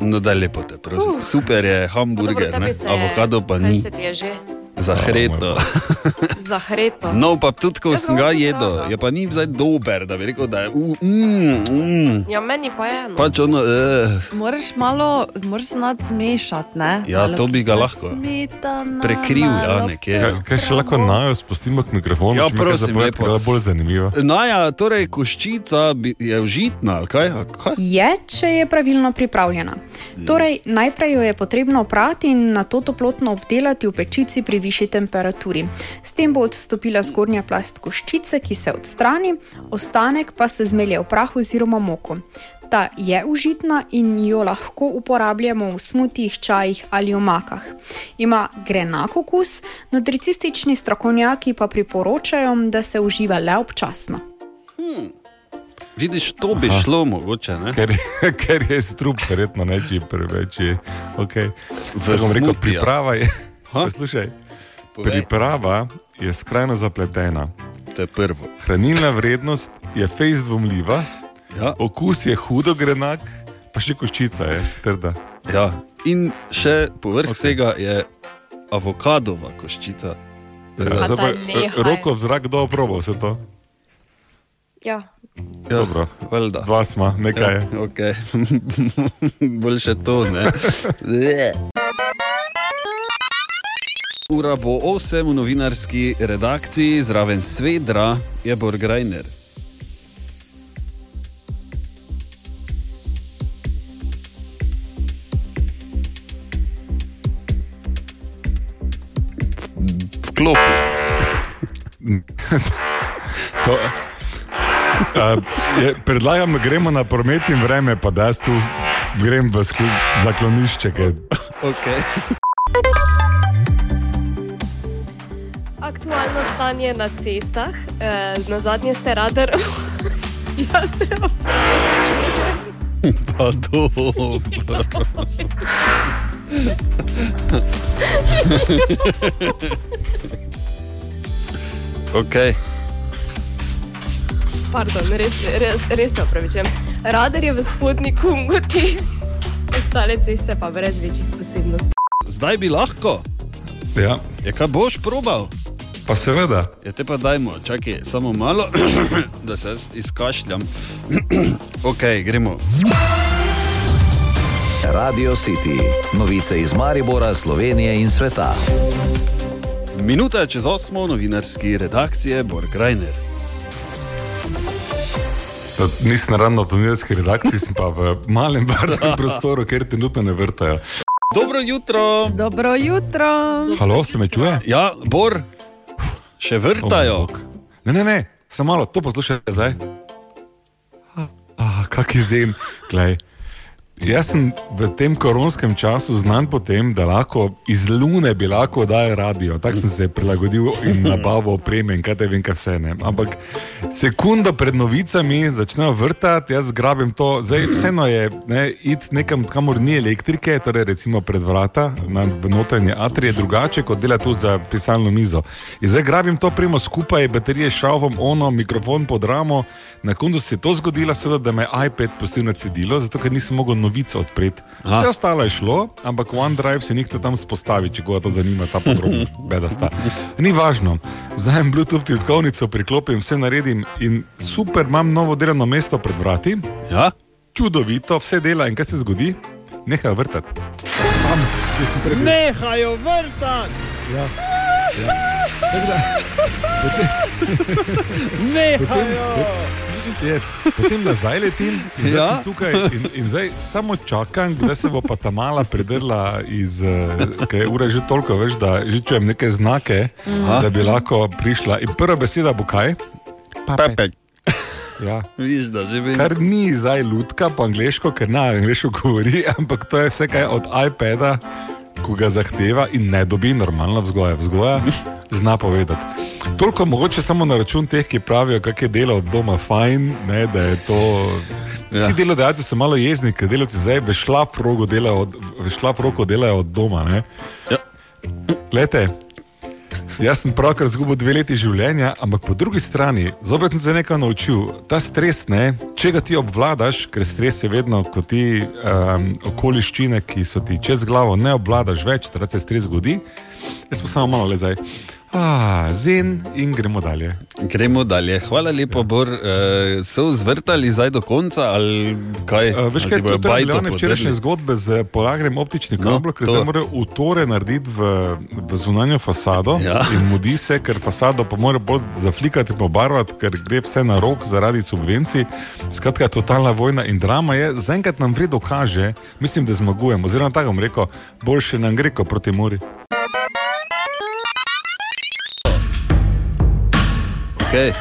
No, da lepo te prosim. Uh. Super je hamburger, Dobro, je- avokado pa kaj ni. se ti je že? Zahreto. Zahreto. No, pa tudi ko Jaz sem ga jedel, je pa ni zdaj dober, da bi rekel, da je. Uh, mm, mm. Ja, meni pa je. No. Pač ono, uh, Moraš malo, moraš znati zmešati. Ne? Ja, Malo to bi ga lahko. Smetana, prekril, ja, nekje. Kaj, kaj še lahko najo spustimo k mikrofonu, Ja, prosim, lepo. ker je bolj zanimivo. Naja, torej koščica je užitna, ali kaj? A kaj? Je, če je pravilno pripravljena. Torej, najprej jo je potrebno oprati in na to toplotno obdelati v pečici pri višji temperaturi. S tem bo odstopila zgornja plast koščice, ki se odstrani, ostanek pa se zmelje v prah oziroma moko. Ta je užitna in jo lahko uporabljamo v smutih, čajih ali omakah. Ima grenak okus, nutricistični strokovnjaki pa priporočajo, da se uživa le občasno. Vidiš, to bi Aha. šlo mogoče. Ne? Ker, je- ker je strup, verjetno neči preveč. je- Okay. Tako bom rekel, priprava je. Ha? Poslušaj, Povej. priprava je skrajno zapletena. To je prvo. Hranilna vrednost je fejst dvomljiva, ja. okus je hudo grenak, pa še koščica je trda. Ja. In še povrh okay. vsega je avokadova koščica. Ja, zdaj pa, nehaj. roko v zrak, kdo probo vse to? Ja. Ja, Dobro. valjda. Dva smo, nekaj je. Ja, okay. Boljše to, ne. Ura bo 8 v novinarski redakciji, zraven Svedra je Borgrajner. Vklopi se. To, uh, je, predlagam, da gremo na promet in vreme, pa da jaz tu grem v zaklonišče. Ker... Okay. Aktualno stanje na cestah, eh, na zadnje ste radar. Jaz se opravičujem. Pa dobro. okay. Pardon, res, res, res se opravičujem. Radar je v spodnji kungoti, ostale ceste pa brez večjih posebnosti. Zdaj bi lahko. Ja. Je kaj boš probal? Pa seveda. Ja, te pa dajmo, čakaj, samo malo, da se izkašljam. ok, gremo. Radio City, novice iz Maribora, Slovenije in sveta. Minuta je čez osmo novinarski redakcije Borgrajner. Nisem ravno v novinarski redakciji, sem pa v malem varnem prostoru, kjer trenutno ne vrtajo. Dobro jutro. Dobro jutro. Halo, se me čuje? Ja, Bor, še vrtajo. Oh, ne, ne, ne, samo malo, to poslušaj zdaj. Ah, kak izjem, glej. Jaz sem v tem koronskem času znan po tem, da lahko iz Lune bi lahko dal radio. Tako sem se prilagodil in nabavil opreme in kaj te vem, kaj vse ne. Ampak sekundo pred novicami začnejo vrtati, jaz grabim to. Zdaj, vseeno je ne, iti nekam, kamor ni elektrike, torej recimo pred vrata, na, v notranje atrije, drugače kot dela tu za pisalno mizo. In zdaj grabim to primo skupaj, baterije šalvom, ono, mikrofon pod ramo. Na koncu se je to zgodilo, seveda, da me je iPad pustil na cedilo, zato ker nisem mogel novic odpreti. Aha. Vse ostalo je šlo, ampak OneDrive se nikto tam spostavi, če ga to zanima, ta podrobnost, bedasta. Ni važno. Vzajem Bluetooth tipkovnico, priklopim, vse naredim in super, imam novo delovno mesto pred vrati. Ja? Čudovito, vse dela in kaj se zgodi? Nehaj vrtati. Tam. Nehajo vrtati! Ja. Ja. Da, Nehajo! Yes. Potem nazaj letim, in zdaj Ja. sem tukaj in, in zdaj samo čakam, da se bo pa ta mala predrla iz, uh, ker je ura že toliko, veš, da že čujem neke znake, Aha. da bi lahko prišla. In prva beseda bo kaj? Pepek. Ja. Viš, da že vem. Kar ni zdaj lutka po angliško, ker na angliško govori, ampak to je vse kaj od iPada, ko ga zahteva in ne dobi normalna vzgoja. Vzgoja zna povedati. Toliko mogoče samo na račun teh, ki pravijo, kak je delo od doma fajn, ne, da je to. Vsi Ja. ja. delodajalci so malo jezni, ker delavci zdaj v šlafrogu delajo od, šlafrogu delajo od doma. Ne. Ja. Lete, Jaz sem pravkar izgubil dve leti življenja, ampak po drugi strani, zopet sem se nekaj naučil. Ta stres, ne, če ga ti obvladaš, ker stres je vedno, ko ti um, okoliščine, ki so ti čez glavo, ne obvladaš več, da se stres zgodi. Jaz pa samo malo le zdaj. Ah, zen in gremo dalje. Gremo dalje. Hvala lepa, Bor. Uh, so zvrtali zdaj do konca ali kaj? Uh, veš kaj, je bilo včerajšnje zgodbe z polagarjem optičnih No, kablov, ker to. zdaj morajo v tore narediti v, v zunanjo fasado Ja. in mudi se, ker fasado pa mora bolj zaflikati pobarvati, ker gre vse na rok zaradi subvencij. Skratka, totalna vojna in drama je, zaenkrat nam vredo kaže, mislim, da zmagujemo. Oziroma, tako bom rekel, boljše nam gre kot proti Muri. Okay.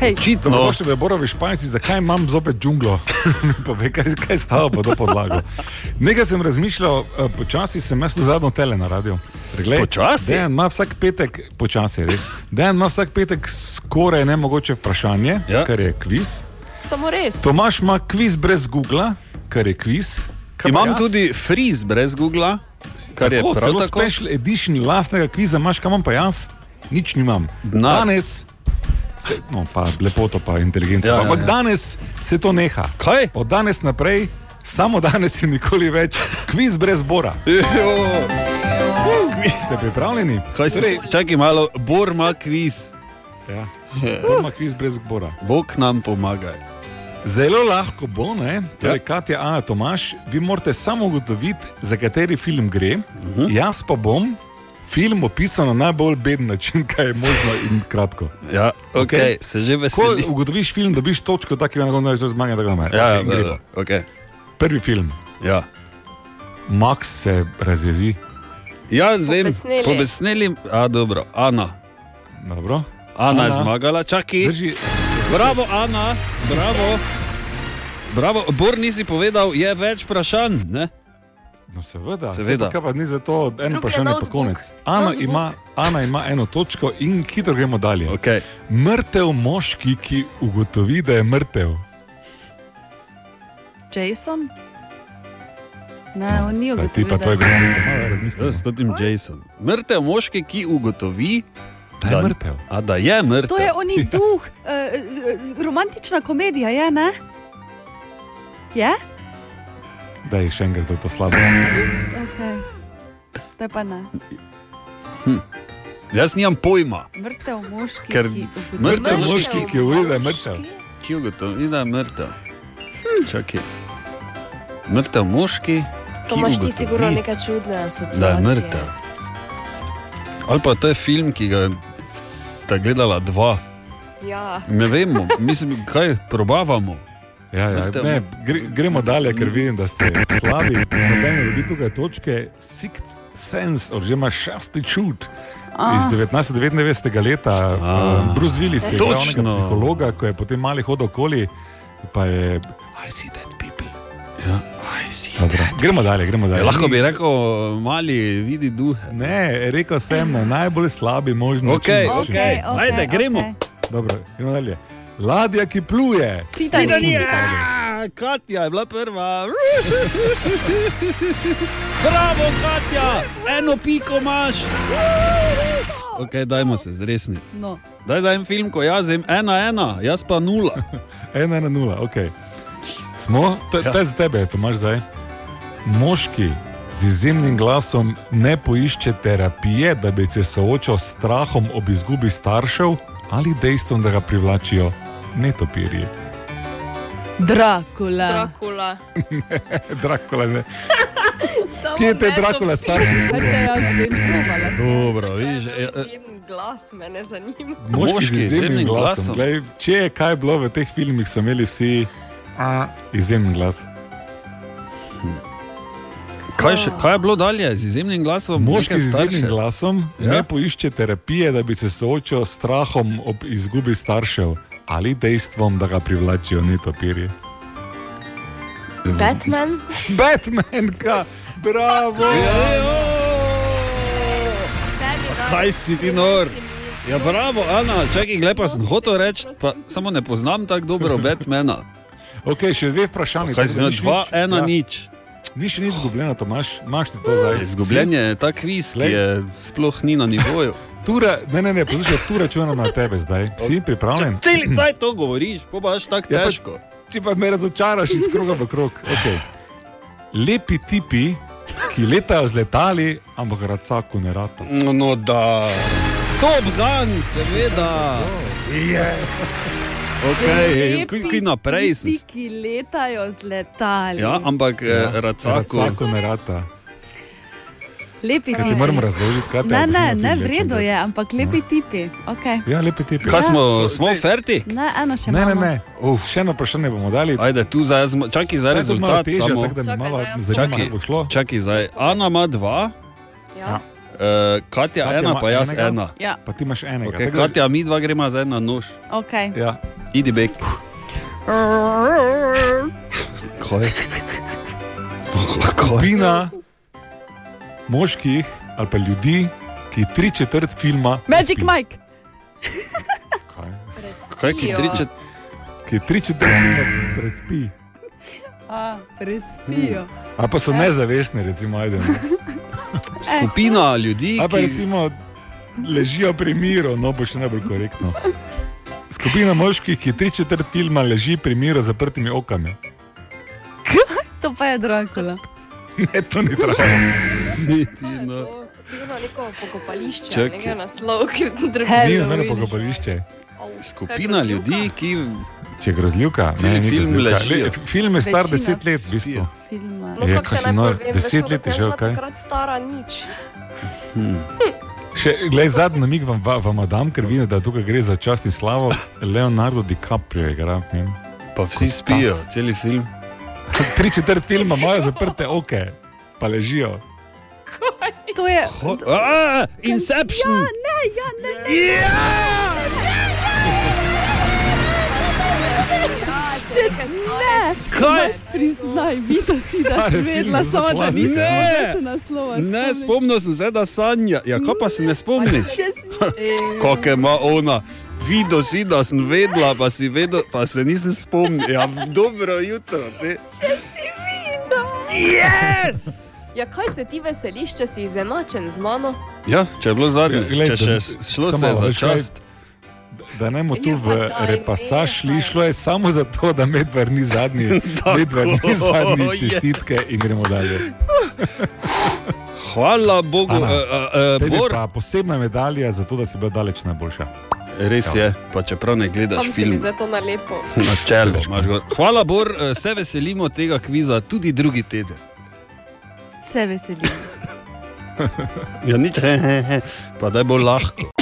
Hej. Čitno. Dobrodošli v Borovi Španci, zakaj imam zopet džunglo? Povej, kaj, kaj stava pod to podlago. Nekaj sem razmišljal, eh, počasi sem jaz tu zadnjo tele na radio. Počasi? Dejan ima vsak petek, počasi res. Dejan ima vsak petek skoraj nemogoče vprašanje, ja. kar je kviz. Samo res. Tomaš ima kviz brez Google, kar je kviz. Kaj Imam jaz? tudi friz brez Google, kar je Tako, prav celo tako. special edition lastnega kviza imaš, kam imam pa jaz? Nič nimam. Denar. Danes, se, no pa lepoto, pa inteligenco. Ja, Ja, ja, Ampak ja. danes se to neha. Kaj? Od danes naprej, samo danes in nikoli več, kviz brez bora. Ste pripravljeni? Kaj si, Torej, čakaj malo, Bor ima kviz. Ja. Bor ima kviz brez bora. Bog nam pomaga. Zelo lahko bo, ne? Torej, ja. Katja, Ana, Tomaš, vi morate samo ugotoviti, za kateri film gre. Uh Mhm. -huh. Jaz pa bom film opisal na najbolj beden način, kaj je možno in kratko. Ja, okej, se že veselim. Ko ugotoviš film, dobiš točko, tako da lahko rečeš zmage, tako da imaš. Ja, ja, ja, okay. Prvi film. Ja. Max se razjezi. Jaz vem, Pobesneli. pobesneli, a dobro, Ana. Dobro. Ana je Ana. zmagala, čakaj. Drži. Bravo, Ana, bravo. Bravo, Bor nisi povedal, je več vprašanj. Ne? No, seveda, Seveda. Kaj pa ni za to eno vprašanje, pa konec. Ana Notebook. ima, Ana ima eno točko in hitro gremo dalje. Okay. Mrtev moški, ki ugotovi, da je mrtev. Jason? Ne, on ni Pa ti ugotovil. pa to je gremo, malo razmisliti. S tem Jason. Mrtev moški, ki ugotovi, da je mrtev. A da je mrtev. To je oni duh, uh, romantična komedija, je ne? Je? Da je še enkrat to slabo. Okay. To je pa ne. Hm. Jaz nimam pojma. Mrtev moški, Ker ki mrtev ugotovi- moški, ki ugotovi, da je mrtev. Ki ugotovi, da je mrtev. Hm. Čakaj. Mrtev moški, To ki imaš ti sigurno neke čudne asociacije. da je mrtev. Ali pa to je film, ki ga sta gledala dva. Ja. Ne vemo, mislim, kaj probavamo. Ja, ja, ne, gre, gremo dalje, ker vidim, da ste slabi. Noben ne dobi tukaj točke. Sixth Sense, oziroma šesti čut. Ah. Iz 1999. leta, uh, Bruce Willis je nekega Točno. psihologa, ko je potem mali hodil okoli, pa je. I see that people. Ja, I see Dobro, gremo dalje, gremo dalje. Ja, lahko bi rekel, mali vidi duhe. Ne, rekel sem na najbolj slabi možni Okej, način. okej, Okej, ajde, okej, gremo. okej. Dobro, gremo dalje. Ladja, ki pluje. Titanija! Katja je bila prva. Bravo, Katja! Eno piko imaš. Ok, dajmo se zresni. No. Daj za en film, ko jaz vem, ena, ena, jaz pa nula. Ena na nula, ok. Smo, to Ja. ja. je za tebe, Tomaš zdaj. Moški z izjemnim glasom ne poišče terapije, da bi se soočal s strahom ob izgubi staršev ali dejstvom, da ga privlačijo netopirji. Drakula. Drakula. Drakula, ne. Kje je te ne Drakula starši? sem. Dobro, vidiš. e, e, glas me ne zanima. Moški z izjemnim glasom. Glej, če je kaj bilo v teh filmih, so imeli vsi izjemen glas. Kaj, še, kaj je bilo dalje z izjemnim glasom? Moški z izjemnim glasom Ja. ja? ne poišče terapije, da bi se soočil s strahom ob izgubi staršev ali dejstvom, da ga privlačijo netopirji. Batman? Batman, ka, bravo! Kaj si ti nor? Ja, bravo, Ana, čakaj, glej, pa sem hotel reči, pa samo ne poznam tako dobro Batmana. Ok, še dve vprašanje. Kaj si nič dva, ena, Ja. nič. Ni še nič izgubljeno, to imaš, imaš ti to zdaj. Izgubljen je ta kviz, ki je sploh ni na nivoju. Tura, ne, ne, ne, poslušaj, tu računam na tebe zdaj. Si pripravljen? Celi caj to govoriš, pa baš tako Ja, pa- težko. Če pa me razočaraš iz kroga v krog. Okay. Lepi tipi, ki letajo z letali, ampak racaku ne rata. No, no da. Top Gun, seveda. Je. Okay, ki, ki naprej. Tisti, ki letajo z letali. Ja, ampak ja, racaku. Racaku ne rata. Lepi Kaj ti tipi. moram razložiti, kaj Ne, je ne, ne, v redu je, ampak lepi tipi. Okay. Ja, lepi tipi. Kaj smo, Ja. smo ferti? Ne, eno še Ne, ne, ne. Uh, še eno vprašanje bomo dali. Ajde, tu zdaj, čakaj za rezultat. težje, samo. tako da me malo čakaj, kako bo šlo. čakaj zdaj. Ana ima dva, Ja. uh, Katja, Katja ena, pa jaz enega. ena. Ja. Pa ti imaš enega. Okay, Katja, mi dva gremo za ena nož. Okay. Ja. Idi bek. Kaj? Skupina moških ali pa ljudi, ki tri četrt filma. Magic Mike. Kaj ki tričet? ki tri četrtine prespi. A, prespijo. Ali pa so nezavestni, recimo, ajde. Skupina ljudi, Ali pa ki- recimo ležijo pri miru, no bo še najbolj korektno. Skupina moških, ki tri četrt filma leži pri miru z zaprtimi okami. To pa je Dracula. Ne, to ni treba. no. Sigurno neko pokopališče, Čakaj. nekaj naslov, ki Ni nobeno pokopališče. Skupina ljudi, ki Če grozljivka, ne, ni film grozljivka. ležijo. Le, film je star Večina deset let, v bistvu. Filma. No, Je, kako kaj naj nor, deset let je že, kaj? takrat stara nič. Še, glej, zadnji namig vam, va- vam dam, ker vidim, da tukaj gre za čast in slavo. Leonardo DiCaprio igra njem. Pa vsi spijo, celi film. Tri četrt filma imajo zaprte oke, pa ležijo. To je. A, Inception! Ja, ne, ja, ne, ne. Če ne, Kaj? Priznaj, videl si, da si vedela, samo da zaplasi. nisem Ne. naslova. Ne, spomnil sem se, da sanja. Ja, kaj pa se ne spomni? Kako ima ona? Videl si, da sem vedela, pa, si vedel, pa se nisem spomnil. Ja, dobro jutro. Te. Če si videl. Yes! Ja, kaj se ti veseliš, če si izenačen z mano? Ja, če je bilo zadnje, če še šlo se za veš kaj, čast. Da ne bomo tu v repasaž šli, šlo je samo zato, da medved ni zadnji, medved ni zadnji je. čestitke in gremo dalje. Hvala Bogu, Ana, uh, uh, Bor. pa posebna medalja za to, da si bila daleč najboljša. Res Ja. je, pa čeprav ne gledaš Tam film. zato. Na čelu imaš gor. Hvala, Bor, eh, se veselimo tega kviza tudi drugi teden. Se veselim. Ja, nič, pa da bo lahko.